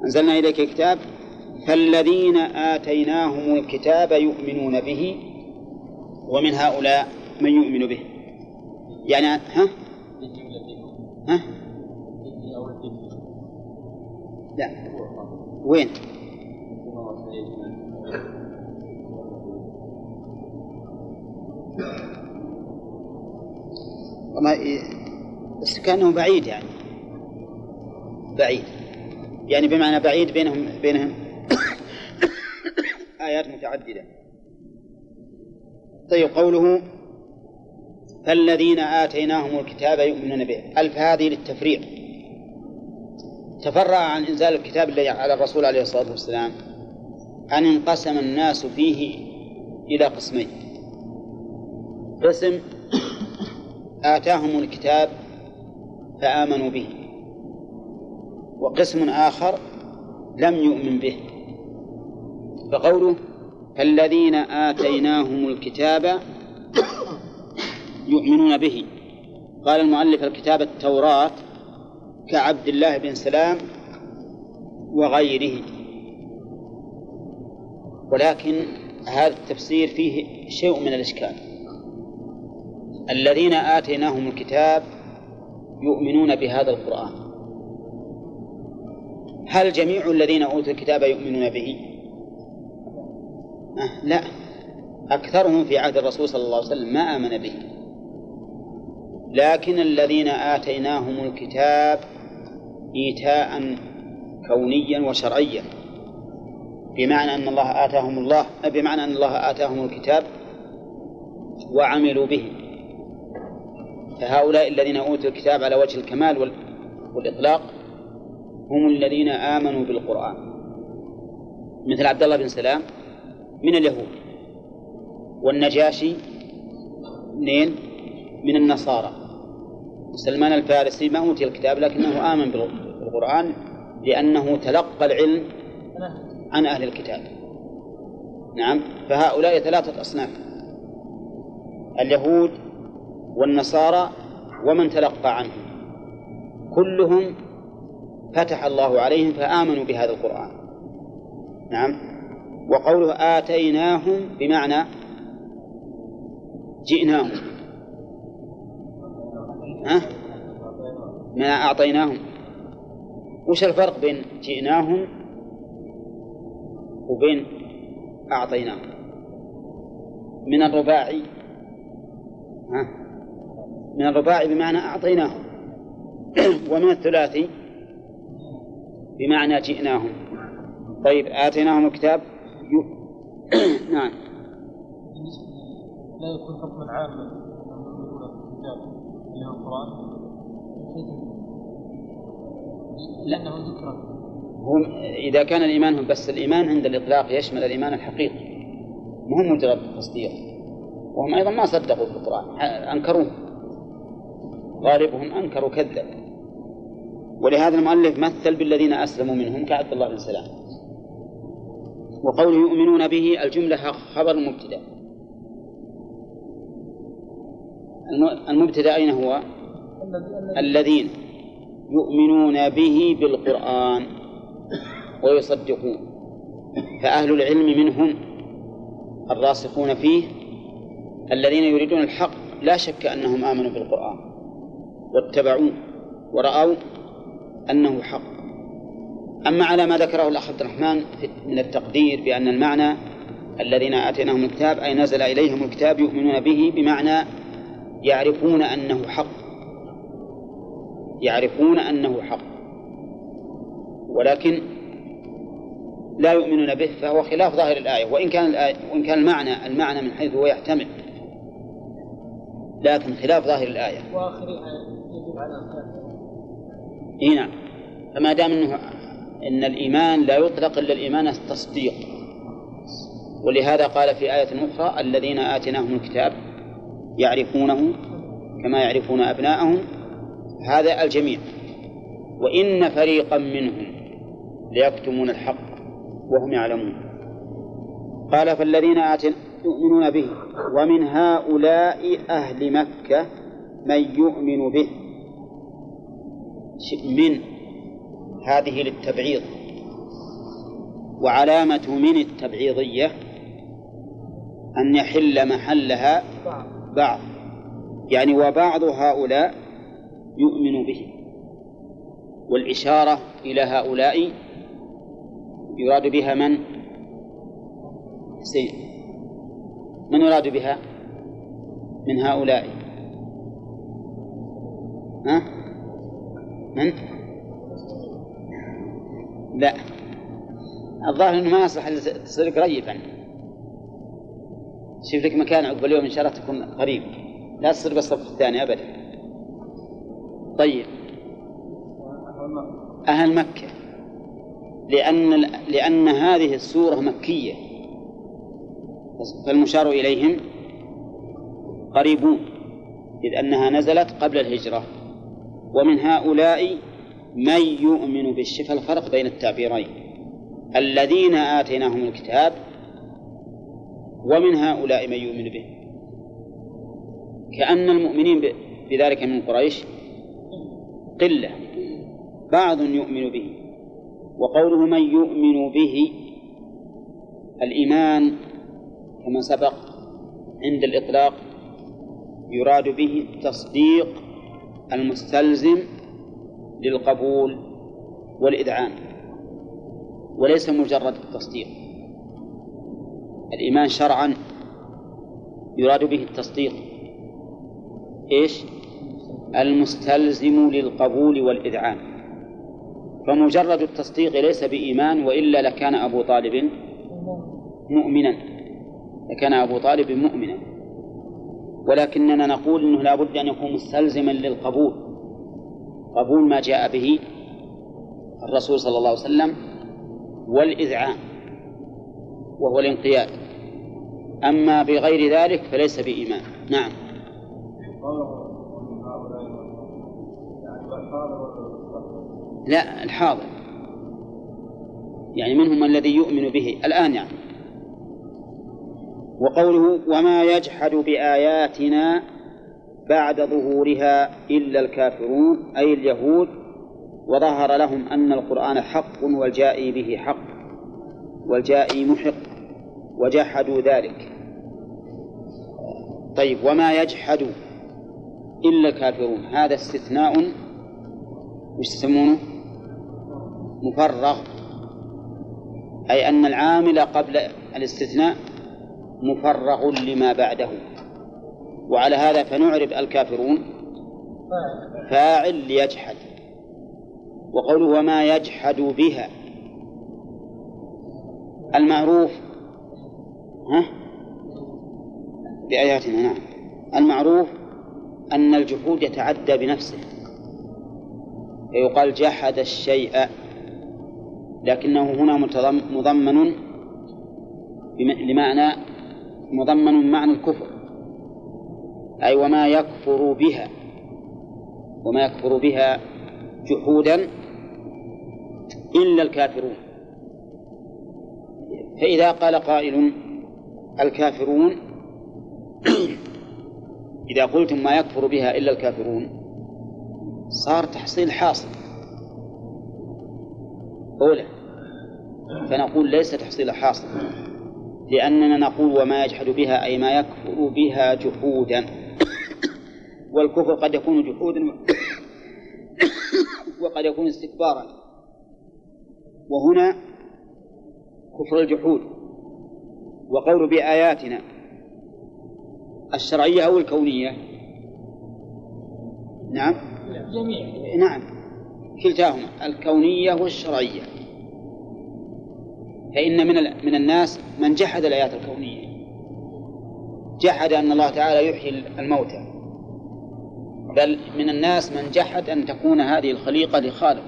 أنزلنا إليك الكتاب فالذين آتيناهم الكتاب يؤمنون به ومن هؤلاء من يؤمن به يعني ها؟ ها؟ لا وين؟ وما بس كأنه بعيد يعني. بعيد. يعني بمعنى بعيد بينهم بينهم آيات متعددة. طيب قوله فالذين آتيناهم الكتاب يؤمنون به. ألف هذه للتفريق تفرع عن إنزال الكتاب الذي على الرسول عليه الصلاة والسلام أن انقسم الناس فيه إلى قسمين قسم آتاهم الكتاب فآمنوا به. وقسم آخر لم يؤمن به. فقوله فالذين آتيناهم الكتاب يؤمنون به. قال المؤلف الكتاب التوراة كعبد الله بن سلام وغيره. ولكن هذا التفسير فيه شيء من الإشكال. الذين آتيناهم الكتاب يؤمنون بهذا القرآن. هل جميع الذين أوتوا الكتاب يؤمنون به؟ أه لا. أكثرهم في عهد الرسول صلى الله عليه وسلم ما آمن به. لكن الذين آتيناهم الكتاب إيتاء كونيا وشرعيا. بمعنى أن الله آتاهم الله بمعنى أن الله آتاهم الكتاب وعملوا به. فهؤلاء الذين أوتوا الكتاب على وجه الكمال والإطلاق هم الذين آمنوا بالقرآن مثل عبد الله بن سلام من اليهود والنجاشي منين؟ من النصارى سلمان الفارسي ما أوتي الكتاب لكنه آمن بالقرآن لأنه تلقى العلم عن أهل الكتاب نعم فهؤلاء ثلاثة أصناف اليهود والنصارى ومن تلقى عنهم كلهم فتح الله عليهم فآمنوا بهذا القرآن. نعم. وقوله آتيناهم بمعنى جئناهم. ها؟ ما أعطيناهم. وش الفرق بين جئناهم وبين أعطيناهم؟ من الرباعي. ها؟ من الرباعي بمعنى أعطيناهم ومن الثلاثي بمعنى جئناهم طيب آتيناهم الكتاب؟ ي... نعم. لا يكون حكما عاما الكتاب القرآن. لأنه ذكر. هم إذا كان الإيمان هم بس الإيمان عند الإطلاق يشمل الإيمان الحقيقي. مو مجرد التصديق. وهم أيضا ما صدقوا في القرآن أنكروه. غالبهم أنكروا كذبوا ولهذا المؤلف مثل بالذين أسلموا منهم كعبد الله بن سلام. وقوله يؤمنون به الجملة خبر مبتدأ المبتدأ أين هو؟ الذين يؤمنون به بالقرآن ويصدقون. فأهل العلم منهم الراسخون فيه الذين يريدون الحق لا شك أنهم آمنوا بالقرآن. واتبعوه ورأوا أنه حق. أما على ما ذكره الأخ عبد الرحمن من التقدير بأن المعنى الذين آتيناهم الكتاب أي نزل إليهم الكتاب يؤمنون به بمعنى يعرفون أنه حق. يعرفون أنه حق. ولكن لا يؤمنون به فهو خلاف ظاهر الآية. وإن كان الآية وإن كان المعنى المعنى من حيث هو يحتمل. لكن خلاف ظاهر الآية. يجب على إي نعم. فما دام انه إن الإيمان لا يطلق إلا الإيمان التصديق. ولهذا قال في آية أخرى الذين آتيناهم الكتاب يعرفونه كما يعرفون أبناءهم. هذا الجميع. وإن فريقا منهم ليكتمون الحق وهم يعلمون. قال فالذين آتنا يؤمنون به ومن هؤلاء أهل مكة من يؤمن به. من هذه للتبعيض. وعلامة من التبعيضية أن يحل محلها بعض. يعني وبعض هؤلاء يؤمن به. والإشارة إلى هؤلاء يراد بها من؟ حسين. من يراد بها؟ من هؤلاء. ها؟ من لا. الظاهر إنه ما يصلح تصير قريب عنه شوف لك مكان عقب اليوم إن شاء الله تكون قريب. لا تصير بالصف الثاني ابدا. طيب. أهل مكة. لأن لأن هذه السورة مكية. فالمشار إليهم قريبون. إذ أنها نزلت قبل الهجرة. ومن هؤلاء من يؤمن بالشفا الفرق بين التعبيرين. الذين آتيناهم الكتاب ومن هؤلاء من يؤمن به. كأن المؤمنين بذلك من قريش قلة. بعض يؤمن به وقوله من يؤمن به الإيمان كما سبق عند الإطلاق يراد به التصديق المستلزم للقبول والإذعان وليس مجرد التصديق. الإيمان شرعا يراد به التصديق. إيش؟ المستلزم للقبول والإذعان فمجرد التصديق ليس بإيمان وإلا لكان أبو طالب مؤمنا. لكان أبو طالب مؤمنا. ولكننا نقول أنه لا بد أن يكون مستلزما للقبول. قبول ما جاء به الرسول صلى الله عليه وسلم والإذعان وهو الانقياد. أما بغير ذلك فليس بإيمان. نعم. لا الحاضر. يعني منهم الذي يؤمن به؟ الآن يعني. وقوله وما يجحد بآياتنا بعد ظهورها إلا الكافرون أي اليهود وظهر لهم أن القرآن حق والجائي به حق والجائي محق وجحدوا ذلك طيب وما يجحد إلا الكافرون هذا استثناء وش يسمونه؟ مفرغ أي أن العامل قبل الاستثناء مفرغ لما بعده. وعلى هذا فنعرب الكافرون. فاعل ليجحد. وقوله وما يجحد بها. المعروف ها؟ بآياتنا نعم. المعروف أن الجحود يتعدى بنفسه. فيقال جحد الشيء لكنه هنا مضمن لمعنى مضمن معنى الكفر. أي وما يكفر بها. وما يكفر بها جحودا إلا الكافرون. فإذا قال قائل الكافرون إذا قلتم ما يكفر بها إلا الكافرون صار تحصيل حاصل. أولى فنقول ليس تحصيل حاصل. لأننا نقول وما يجحد بها أي ما يكفر بها جحودا. والكفر قد يكون جحودا وقد يكون استكبارا. وهنا كفر الجحود وقول بآياتنا الشرعية أو الكونية. نعم؟ جميع. نعم. كلتاهما الكونية والشرعية. فإن من من الناس من جحد الآيات الكونية. جحد أن الله تعالى يحيي الموتى. بل من الناس من جحد أن تكون هذه الخليقة لخالق.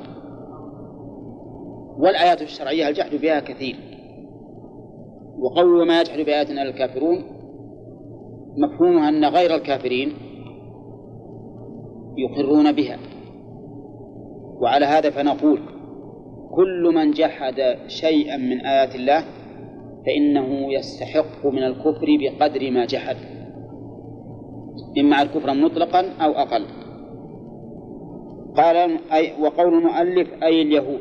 والآيات الشرعية الجحد بها كثير. وقول ما يجحد بآياتنا الكافرون مفهومها أن غير الكافرين يقرون بها. وعلى هذا فنقول كل من جحد شيئا من آيات الله فإنه يستحق من الكفر بقدر ما جحد. إما الكفر مطلقا أو أقل. قال أي وقول المؤلف أي اليهود.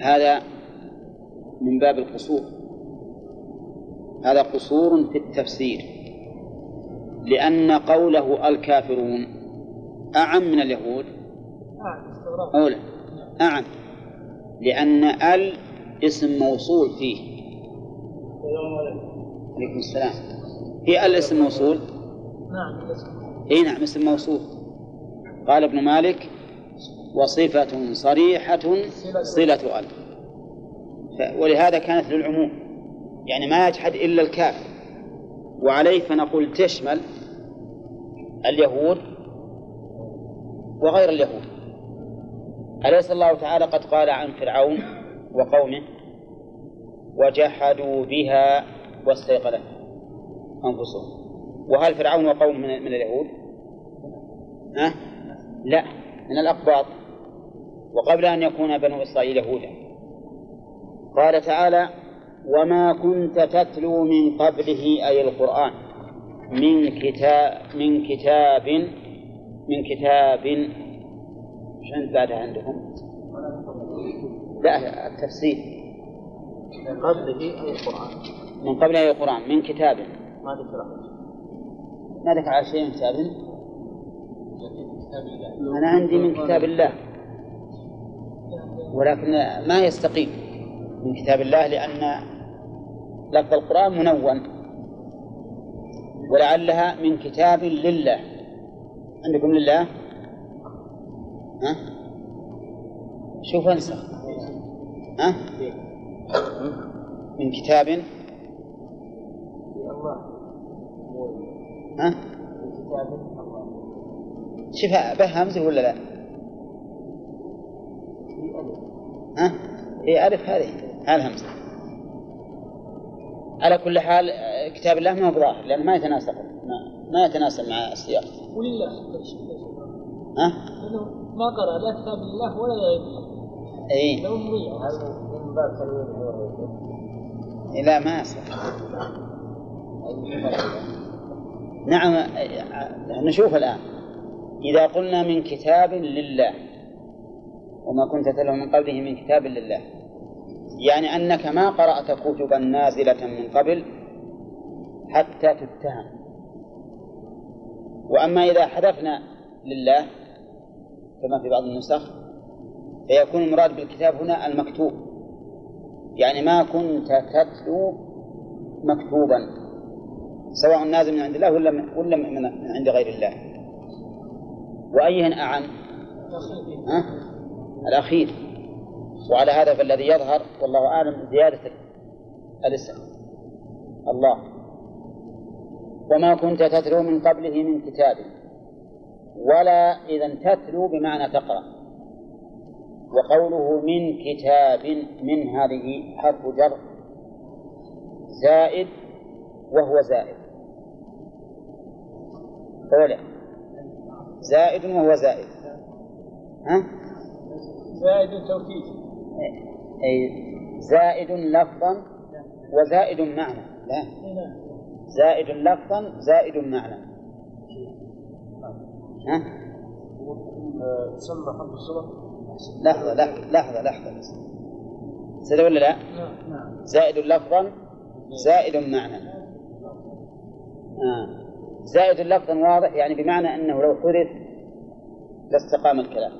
هذا من باب القصور. هذا قصور في التفسير. لأن قوله الكافرون أعم من اليهود. أولى أعم لأن ال اسم موصول فيه. عليكم السلام. في ال اسم موصول؟ نعم إي نعم اسم موصول. قال ابن مالك وصفة صريحة صلة ال. ولهذا كانت للعموم. يعني ما يجحد إلا الكافر وعليه فنقول تشمل اليهود وغير اليهود. أليس الله تعالى قد قال عن فرعون وقومه وجحدوا بها واستيقنتها أنفسهم وهل فرعون وقومه من, من اليهود؟ ها؟ لا من الأقباط وقبل أن يكون بنو إسرائيل يهودا قال تعالى وما كنت تتلو من قبله أي القرآن من كتاب من كتاب من كتاب إيش عند بعدها عندهم؟ لا التفسير. من قبله أي القرآن من قبل أي القرآن من كتاب. ما ذكر ما ذكر على شيء من كتاب. أنا عندي من كتاب الله. ولكن ما يستقيم من كتاب الله لأن لفظ القرآن منون. ولعلها من كتاب لله. عندكم لله؟ ها؟ شوف انسى ها؟ من كتاب ها؟ شوف به همزة ولا لا؟ ها؟ هي ألف هذه هذه همزة على كل حال كتاب الله ما هو ظاهر لأنه ما يتناسب ما, ما يتناسب مع السياق ولله ها؟ ما قرأ لا كتاب الله ولا الله اي لو مضيع. هل من باب تنوين النور لا ما يصح نعم نشوف الآن. إذا قلنا من كتاب لله وما كنت تتلو من قبله من كتاب لله يعني أنك ما قرأت كتبا نازلة من قبل حتى تتهم. وأما إذا حذفنا لله كما في بعض النسخ فيكون المراد بالكتاب هنا المكتوب. يعني ما كنت تتلو مكتوبا سواء نازل من عند الله ولا من ولا من عند غير الله. وأيهن أعم؟ ها؟ الأخير. وعلى هذا فالذي يظهر والله أعلم زيادة الاسم. الله. وما كنت تتلو من قبله من كتاب. ولا إذا تتلو بمعنى تقرأ. وقوله من كتاب من هذه حرف جر زائد وهو زائد. أولا زائد وهو زائد. ها؟ زائد توكيد. أي زائد لفظا وزائد معنى. لا. زائد لفظا زائد معنى. ها؟ تسمى لحظة لحظة لحظة لحظة سيدة ولا لا؟ زائد لفظا زائد معنى آه. زائد لفظا واضح يعني بمعنى أنه لو حذف لاستقام الكلام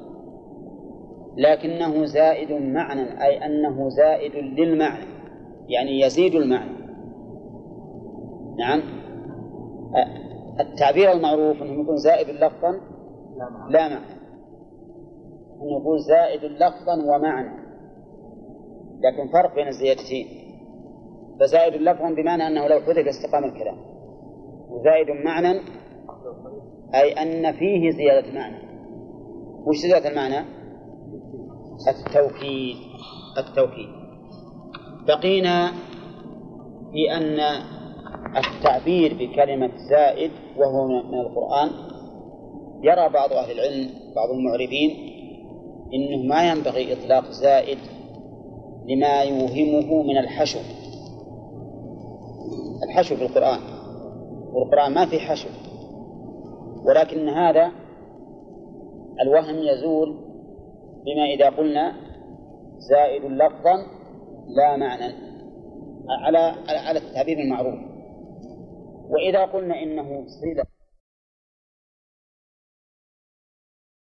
لكنه زائد معنى أي أنه زائد للمعنى يعني يزيد المعنى نعم آه. التعبير المعروف أنه يكون زائد لفظا لا معنى. أنه يقول زائد لفظا ومعنى. لكن فرق بين الزيادتين. فزائد لفظا بمعنى أنه لو حذف استقام الكلام. وزائد معنى أي أن فيه زيادة معنى. وش زيادة المعنى؟ التوكيد. التوكيد. بقينا في أن التعبير بكلمة زائد وهو من القرآن. يرى بعض أهل العلم بعض المعربين إنه ما ينبغي إطلاق زائد لما يوهمه من الحشو. الحشو في القرآن. والقرآن ما في حشو. ولكن هذا الوهم يزول بما إذا قلنا زائد لفظا لا معنى على على التعبير المعروف. وإذا قلنا إنه صلة